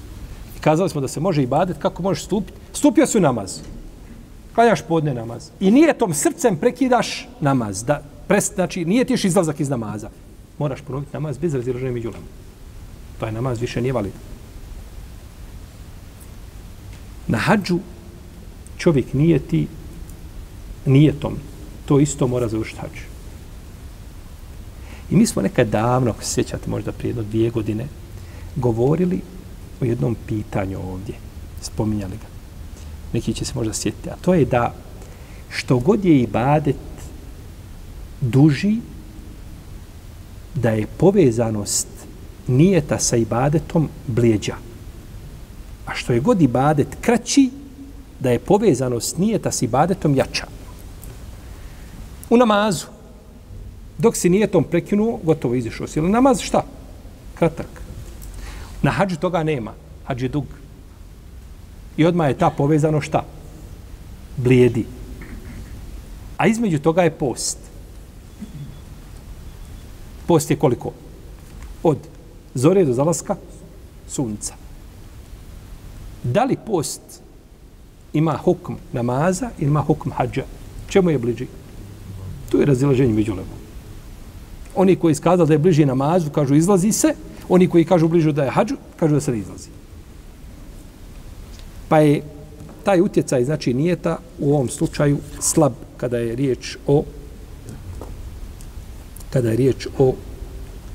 Kazali smo da se može ibadet, kako možeš stupiti? Stupio si u namaz. Klanjaš podne namaz. I nije tom srcem prekidaš namaz. Da, pres, znači, nije tiš izlazak iz namaza. Moraš ponoviti namaz bez razilaženja među nama. Taj namaz više nije valid. Na hađu čovjek nije ti nijetom. To isto mora završiti hađ. I mi smo nekad davno, ako se sjećate, možda prije jedno dvije godine, govorili o jednom pitanju ovdje. Spominjali ga. Neki će se možda sjetiti. A to je da što god je ibadet duži, da je povezanost nijeta sa ibadetom blijeđa. A što je god ibadet kraći, da je povezanost nijeta sa ibadetom jača. U namazu, Dok si nijetom prekinuo, gotovo izišao si. Namaz šta? Kratak. Na hađu toga nema. Hađ je dug. I odmah je ta povezano šta? Blijedi. A između toga je post. Post je koliko? Od zore do zalaska sunca. Da li post ima hukm namaza ili ima hukm hađa? Čemu je bliži? Tu je razilaženje među levom. Oni koji iskazali da je bliži namazu, kažu izlazi se. Oni koji kažu bližu da je hađu, kažu da se ne izlazi. Pa je taj utjecaj, znači nije ta u ovom slučaju slab kada je riječ o kada je riječ o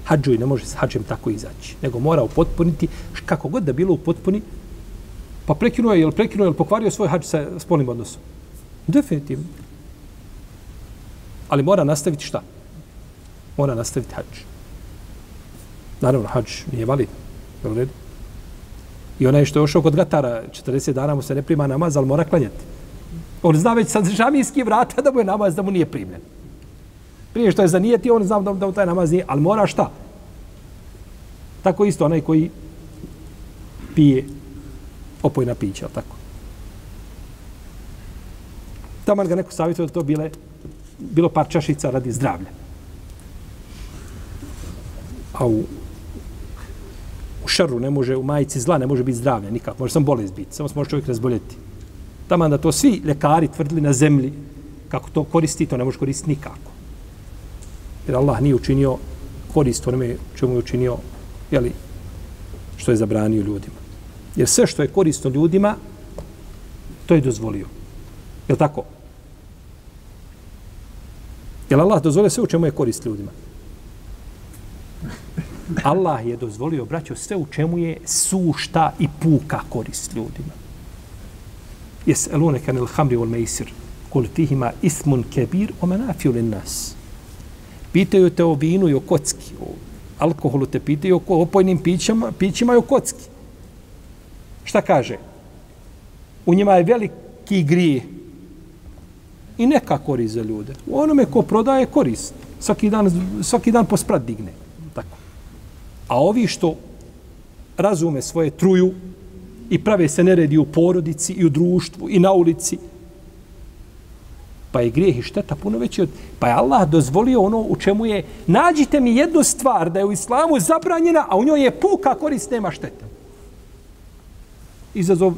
hađu i ne može s hađem tako izaći. Nego mora upotpuniti kako god da bilo upotpuni pa prekinuo je, jel prekinuo je, jel pokvario svoj hađ sa spolnim odnosom. Definitivno. Ali mora nastaviti šta? mora nastaviti hađ. Naravno, hađ nije valid. Jel li I onaj što je ošao kod gatara, 40 dana mu se ne prima namaz, ali mora klanjati. On zna već sa žamijskih vrata da mu je namaz, da mu nije primljen. Prije što je zanijeti, on zna da, da mu taj namaz nije, ali mora šta? Tako isto onaj koji pije opojna pića, tako. Taman ga neko savjetuje da to bile, bilo par čašica radi zdravlja. A u, u šaru ne može, u majici zla ne može biti zdravlja nikako. Može samo bolest biti, samo se može čovjek razboljeti. Taman da to svi ljekari tvrdili na zemlji, kako to koristi, to ne može koristiti nikako. Jer Allah nije učinio korist onome čemu je učinio, jeli, što je zabranio ljudima. Jer sve što je korisno ljudima, to je dozvolio. Je li tako? Je li Allah dozvolio sve u čemu je korist ljudima? Allah je dozvolio, braćo, sve u čemu je sušta i puka korist ljudima. Jes elune kanil hamri ul mejsir, kul fihima ismun kebir o menafiju lin nas. Pitaju te o vinu i o kocki, o alkoholu te pitaju o opojnim pićima, pićima i o kocki. Šta kaže? U njima je veliki grije i neka korist za ljude. U onome ko prodaje korist. Svaki dan, svaki dan posprat digne. A ovi što razume svoje truju i prave se neredi u porodici i u društvu i na ulici, pa je grijeh i šteta puno veći od... Pa je Allah dozvolio ono u čemu je... Nađite mi jednu stvar da je u islamu zabranjena, a u njoj je puka korist, nema štete. Izazov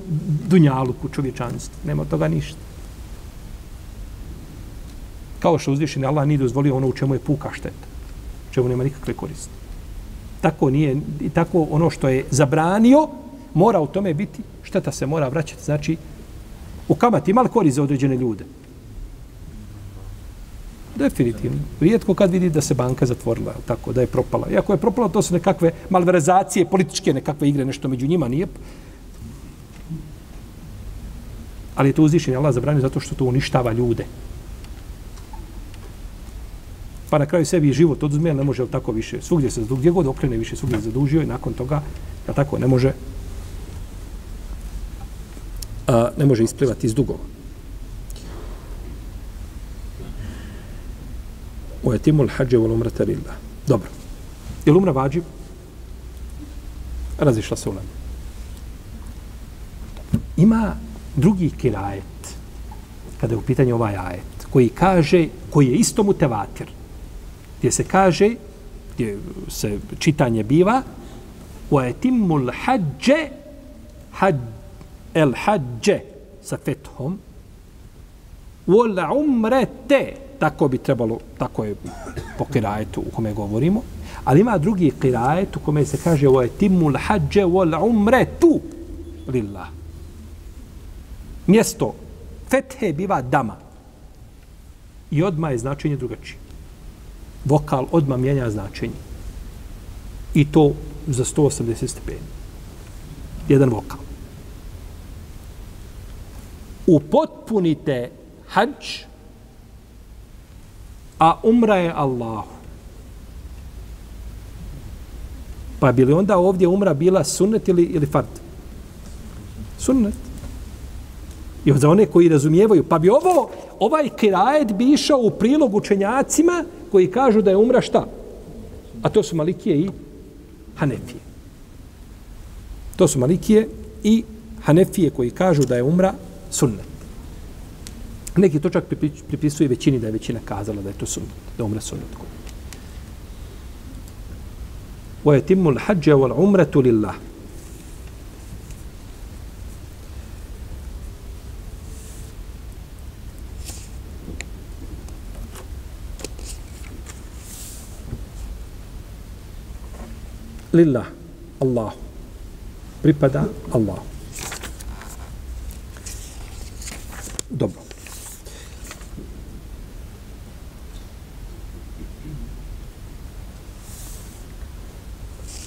dunjaluku čovječanstvu. Nema toga ništa. Kao što uzvišen Allah nije dozvolio ono u čemu je puka šteta. U čemu nema nikakve koriste. Tako nije, i tako ono što je zabranio, mora u tome biti, šteta se mora vraćati. Znači, u kamati ima li korist za određene ljude? Definitivno. Rijetko kad vidi da se banka zatvorila, tako da je propala. Iako je propala, to su nekakve malverazacije, političke nekakve igre, nešto među njima nije. Ali je to uzvišenje Allah zabranio zato što to uništava ljude. Pa na kraju sebi život oduzme, ne može tako više. Svugdje se gdje god okrene više, svugdje se zadužio i nakon toga, da tako, ne može a, ne može isplivati iz dugova. u etimul hađe u umrata lillah. Dobro. Je umra vađib? Razišla se ulema. Ima drugi kirajet, kada je u pitanju ovaj ajet, koji kaže, koji je isto mutevatir, gdje se kaže, gdje se čitanje biva, وَاَتِمُّ الْحَجَّ حَجْ الْحَجَّ sa fethom, wal umrete, tako bi trebalo, tako je po kirajetu u kome govorimo, ali ima drugi kirajet u kome se kaže ovo je timul hađe wal umretu lillah. Mjesto fethe biva dama. I odma je značenje drugačije. Vokal odma mijenja značenje. I to za 180 stepeni. Jedan vokal. Upotpunite hađ a umra je Allahu. Pa bi li onda ovdje umra bila sunnet ili, ili fard? Sunnet. I za one koji razumijevaju. Pa bi ovo, ovaj kirajet bi išao u prilog učenjacima koji kažu da je umra šta? A to su Malikije i Hanefije. To su Malikije i Hanefije koji kažu da je umra sunnet. Neki to čak pripisuje većini da je većina kazala da je to sunnet, da umra sunnet. Wa yatimmu al-hajj wal lillah. Allahu. Allah. Pripada Allah. Dobro.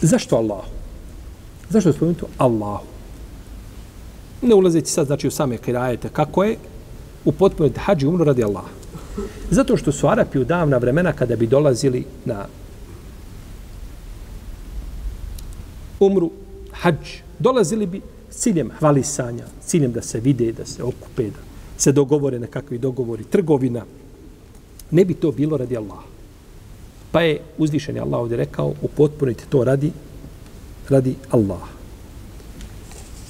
Zašto Allah? Zašto je spomenuto Allahu? Ne ulazeći sad znači u same kirajete, kako je u potpunosti hađi umru radi Allah. Zato što su Arapi u davna vremena kada bi dolazili na umru, hađ, dolazili bi s ciljem hvalisanja, ciljem da se vide, da se okupe, da se dogovore na kakvi dogovori, trgovina. Ne bi to bilo radi Allaha. Pa je uzvišen Allah ovdje rekao, upotpunite to radi, radi Allaha.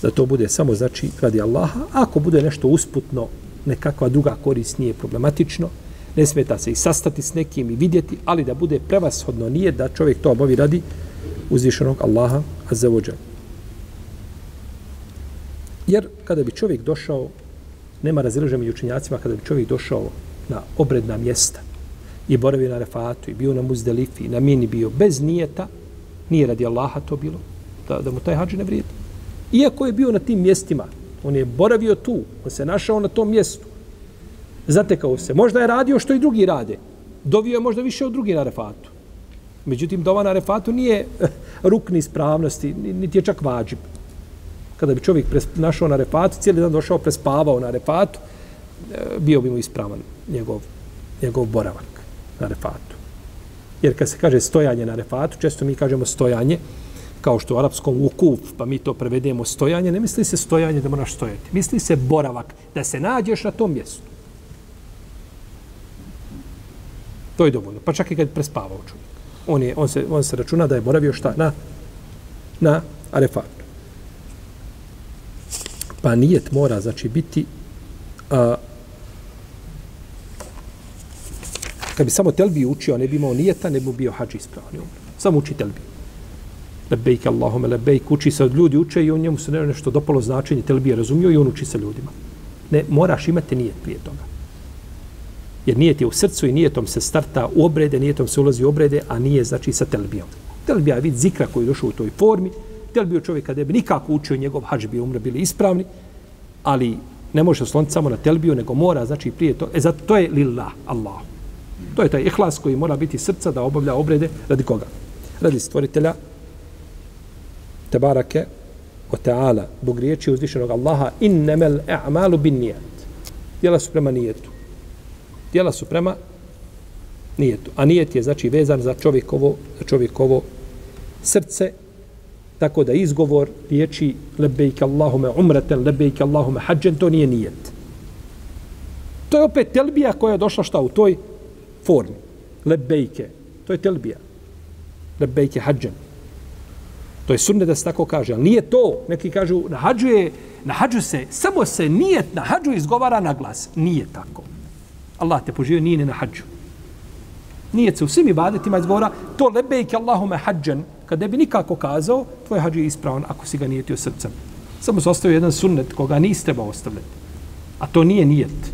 Da to bude samo znači radi Allaha. Ako bude nešto usputno nekakva druga korist nije problematično, ne smeta se i sastati s nekim i vidjeti, ali da bude prevashodno nije da čovjek to obavi radi uzvišenog Allaha azzavuđa. Jer kada bi čovjek došao, nema razilaženja među učenjacima, kada bi čovjek došao na obredna mjesta i boravio na refatu i bio na muzdelifi, na mini bio bez nijeta, nije radi Allaha to bilo, da, da mu taj hađi ne vrijedi. Iako je bio na tim mjestima, on je boravio tu, on se našao na tom mjestu, zatekao se. Možda je radio što i drugi rade. Dovio je možda više od drugi na refatu. Međutim, dova na refatu nije rukni ispravnosti, niti je čak vađib. Kada bi čovjek našao na refatu, cijeli dan došao, prespavao na refatu, e, bio bi mu ispravan njegov, njegov boravak na refatu. Jer kad se kaže stojanje na refatu, često mi kažemo stojanje, kao što u arapskom ukuf, pa mi to prevedemo stojanje, ne misli se stojanje da moraš stojati. Misli se boravak, da se nađeš na tom mjestu. To je dovoljno. Pa čak i kad prespavao čovjek. On, je, on, se, on se računa da je boravio šta? Na, na arefatu. Pa nijet mora, znači, biti a, kad bi samo telbi učio, ne bi imao nijeta, ne bi bio hađi ispravni. Samo uči telbi. Lebejke Allahume, lebejke, uči se od ljudi, uče i on njemu se nešto dopalo značenje, telbi je razumio i on uči sa ljudima. Ne, moraš imati nijet prije toga. Jer nijet je u srcu i nijetom se starta u obrede, nijetom se ulazi u obrede, a nije znači sa telbijom. Telbija je vid zikra koji je došao u toj formi. Telbio čovjek kada bi nikako učio njegov hađ bi umre bili ispravni, ali ne može osloniti samo na telbiju, nego mora, znači prije to, e zato to je lillah, Allah. To je taj ihlas koji mora biti srca da obavlja obrede radi koga? Radi stvoritelja Tebarake o Teala, Bog riječi uzvišenog Allaha, innemel e'malu bin nijet. Djela su prema nijetu djela su prema nijetu. A nijet je znači vezan za čovjekovo, za čovjekovo srce, tako da izgovor riječi lebejke Allahume umreten, lebejke Allahume hađen, to nije nijet. To je opet telbija koja je došla šta u toj formi. Lebejke. To je telbija. Lebejke hađen. To je sunne da se tako kaže. Ali nije to. Neki kažu, na hađu, je, na hađu se, samo se nijet na hađu izgovara na glas. Nije tako. Allah te poživio, nije ni na hađu. Nije se u svim ibadetima izgovora, to lebejke Allahume hađan, kad ne bi nikako kazao, tvoj hađu je ispravan ako si ga nijetio srcem. Samo se ostavio jedan sunnet koga niste treba ostavljati. A to nije nijet.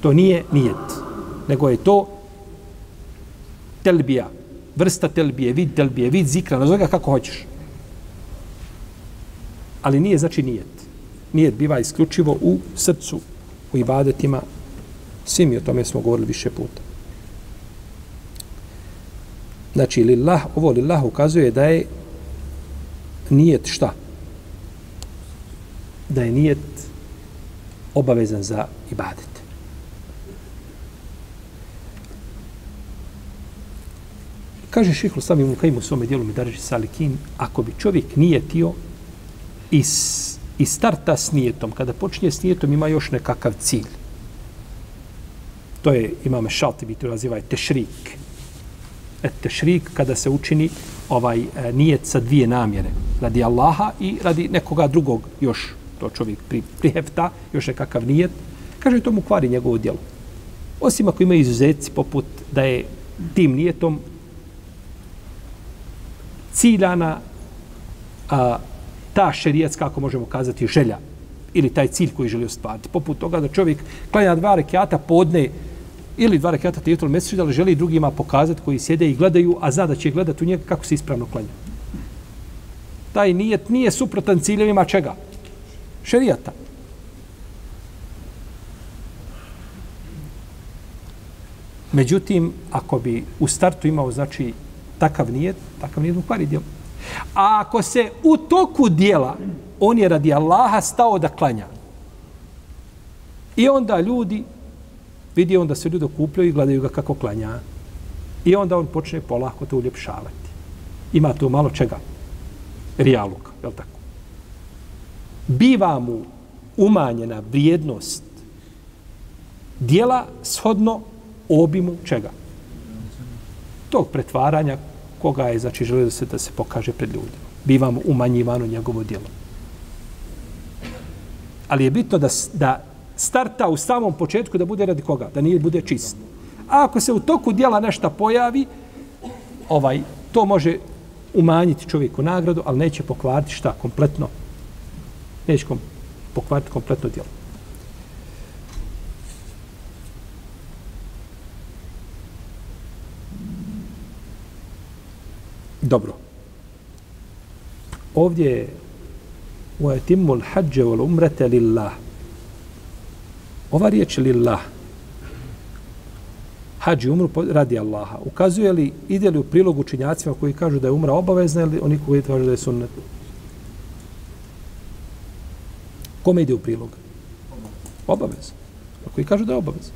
To nije nijet. Nego je to telbija. Vrsta telbije, vid telbije, vid zikra, nazove ga kako hoćeš. Ali nije znači nijet. Nijet biva isključivo u srcu, u ibadetima, Svi mi o tome smo govorili više puta. Znači, lillah, ovo lillah ukazuje da je nijet šta? Da je nijet obavezan za ibadet. Kaže Šihlu sami mu u svome dijelu mi salikin, ako bi čovjek nijetio i, i starta s nijetom, kada počinje s nijetom ima još nekakav cilj to je imame Šaltibi, to naziva je tešrik. Et tešrik kada se učini ovaj e, nijet sa dvije namjere. Radi Allaha i radi nekoga drugog još to čovjek pri, prihefta, još nekakav nijet. Kaže to mu kvari njegovo djelo. Osim ako ima izuzetci poput da je tim nijetom ciljana a, ta šerijatska, kako možemo kazati, želja ili taj cilj koji želi ostvariti. Poput toga da čovjek klanja dva rekiata podne ili dva rekata tijetul mesečida, ali želi drugima pokazati koji sjede i gledaju, a zna da će gledati u njega kako se ispravno klanja. Taj nijet nije suprotan ciljevima čega? Šerijata. Međutim, ako bi u startu imao, znači, takav nijet, takav nijet u kvari dijelu. A ako se u toku dijela, on je radi Allaha stao da klanja. I onda ljudi vidi on da se ljudi okupljaju i gledaju ga kako klanja. I onda on počne polako to uljepšavati. Ima to malo čega? Rijaluk, je li tako? Biva mu umanjena vrijednost dijela shodno obimu čega? Tog pretvaranja koga je, znači, želio da se, da se pokaže pred ljudima. Biva mu umanjivano njegovo dijelo. Ali je bitno da, da starta u samom početku da bude radi koga? Da nije bude čist. A ako se u toku dijela nešto pojavi, ovaj to može umanjiti čovjeku nagradu, ali neće pokvariti šta kompletno. Neće kom, pokvariti kompletno djelo. Dobro. Ovdje je u etimu l-hađe umrete lillah. Ova riječ lillah hađi umru radi Allaha. Ukazuje li, ide li u prilog učinjacima koji kažu da je umra obavezna ili oni koji kažu da je sunnet? Kome ide u prilog? Obavez. A koji kažu da je obavez.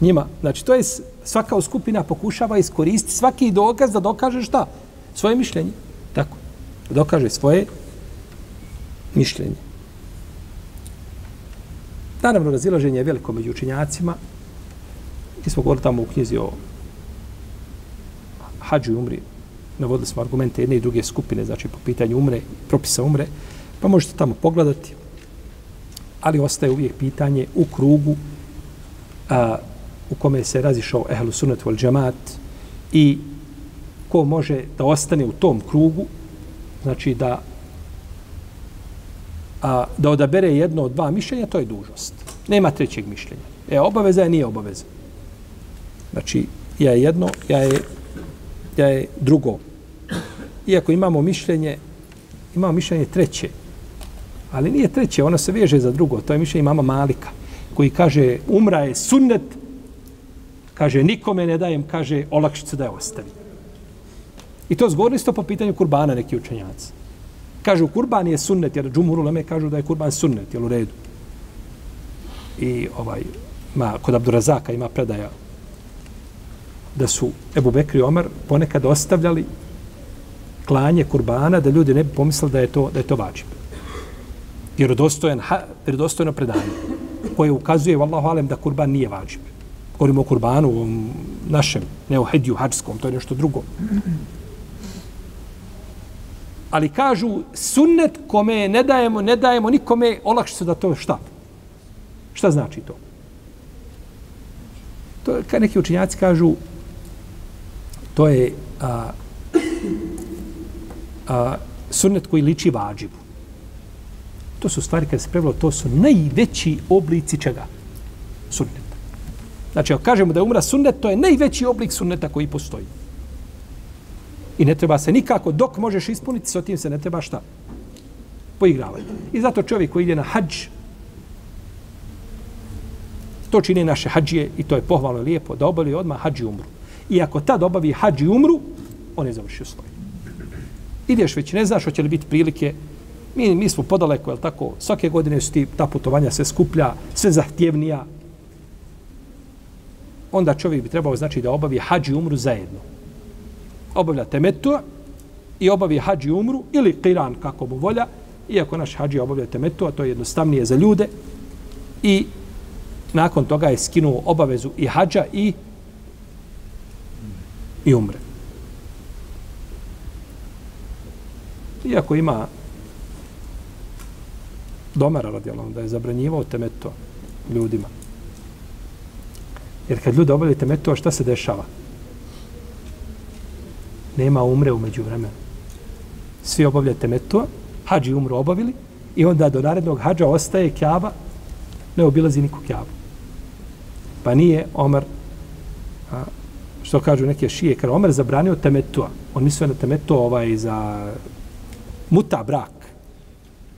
Njima. Znači, to je svaka skupina pokušava iskoristiti svaki dokaz da dokaže šta? Svoje mišljenje. Tako. Da dokaže svoje mišljenje. Naravno, razilaženje je veliko među učinjacima, Mi smo govorili tamo u knjizi o hađu i umri. Navodili smo argumente jedne i druge skupine, znači po pitanju umre, propisa umre. Pa možete tamo pogledati. Ali ostaje uvijek pitanje u krugu a, u kome se razišao ehlu sunat wal džamat i ko može da ostane u tom krugu, znači da a, da odabere jedno od dva mišljenja, to je dužnost. Nema trećeg mišljenja. E, obaveza je, nije obaveza. Znači, ja je jedno, ja je, ja je drugo. Iako imamo mišljenje, imamo mišljenje treće, ali nije treće, ona se veže za drugo. To je mišljenje mama Malika, koji kaže, umra je sunnet, kaže, nikome ne dajem, kaže, olakšice da je ostavi. I to zgovorili ste po pitanju kurbana neki učenjaci. Kažu, kurban je sunnet, jer džumhur uleme kažu da je kurban sunnet, jel u redu. I ovaj, ma, kod Abdurazaka ima predaja da su Ebu Bekri i Omar ponekad ostavljali klanje kurbana da ljudi ne bi pomislili da je to da je to vađib. Vjerodostojan, dostojan dostojno predanje koje ukazuje vallahu alem da kurban nije vađib. Govorimo o kurbanu o našem, ne o hediju hađskom, to je nešto drugo. Ali kažu sunnet kome ne dajemo, ne dajemo nikome olakšice da to šta? Šta znači to? To je, kad neki učinjaci kažu, to je a, a, sunnet koji liči vađibu. To su stvari kada se prevelo, to su najveći oblici čega? Sunneta. Znači, ako kažemo da je umra sunnet, to je najveći oblik sunneta koji postoji. I ne treba se nikako, dok možeš ispuniti, s tim se ne treba šta? Poigravati. I zato čovjek koji ide na hađ, to čini naše hađije i to je pohvalno lijepo, da obali odmah hađi umru. I ako tad obavi hađi umru, on je završio svoj. Ideš već, ne znaš hoće li biti prilike. Mi, mi smo podaleko, jel tako, svake godine su ti ta putovanja sve skuplja, sve zahtjevnija. Onda čovjek bi trebao znači da obavi hađi umru zajedno. Obavlja temetu i obavi hađi umru ili kiran kako mu volja, iako naš hađi obavlja temetu, a to je jednostavnije za ljude. I nakon toga je skinuo obavezu i hađa i i umre. Iako ima domara radijalom da je zabranjivao temeto ljudima. Jer kad ljudi obavljaju temeto, šta se dešava? Nema umre umeđu vremenu. Svi obavljate temeto, hađi umru obavili i onda do narednog hađa ostaje kjaba, ne obilazi niku kjabu. Pa nije Omer, a, što kažu neke šije, kada Omer zabranio temetua, on mislio na temetua ovaj za muta brak.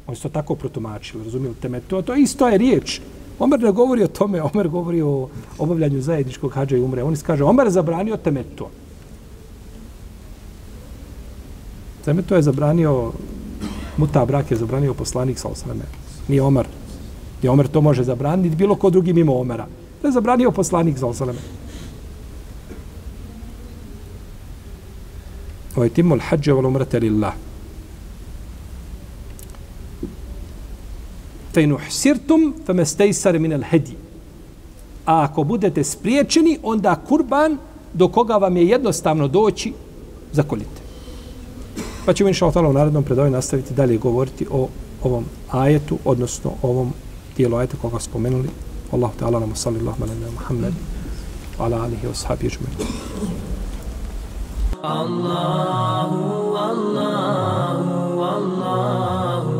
On su to tako protumačili, razumijeli temetua, to isto je riječ. Omer ne govori o tome, Omer govori o obavljanju zajedničkog hađa i umre. On kaže, Omer zabranio temetua. Temetua je zabranio, muta brak je zabranio poslanik sa osreme. Nije Omar. I Omar to može zabraniti bilo ko drugi mimo Omara. To je zabranio poslanik za osrame. wa yatimmu al-hajj wal umrate lillah fa fe me famastaysar min al-hedi. a ako budete spriječeni onda kurban do koga vam je jednostavno doći zakolite. Pa ćemo inša Allah u narednom predavanju nastaviti dalje govoriti o ovom ajetu, odnosno ovom dijelu ajeta koga spomenuli. Allahu te ala namo salli Allahuma na nama Muhammed. Ala alihi wa sahabi i. Allahu, Allahu, Allahu.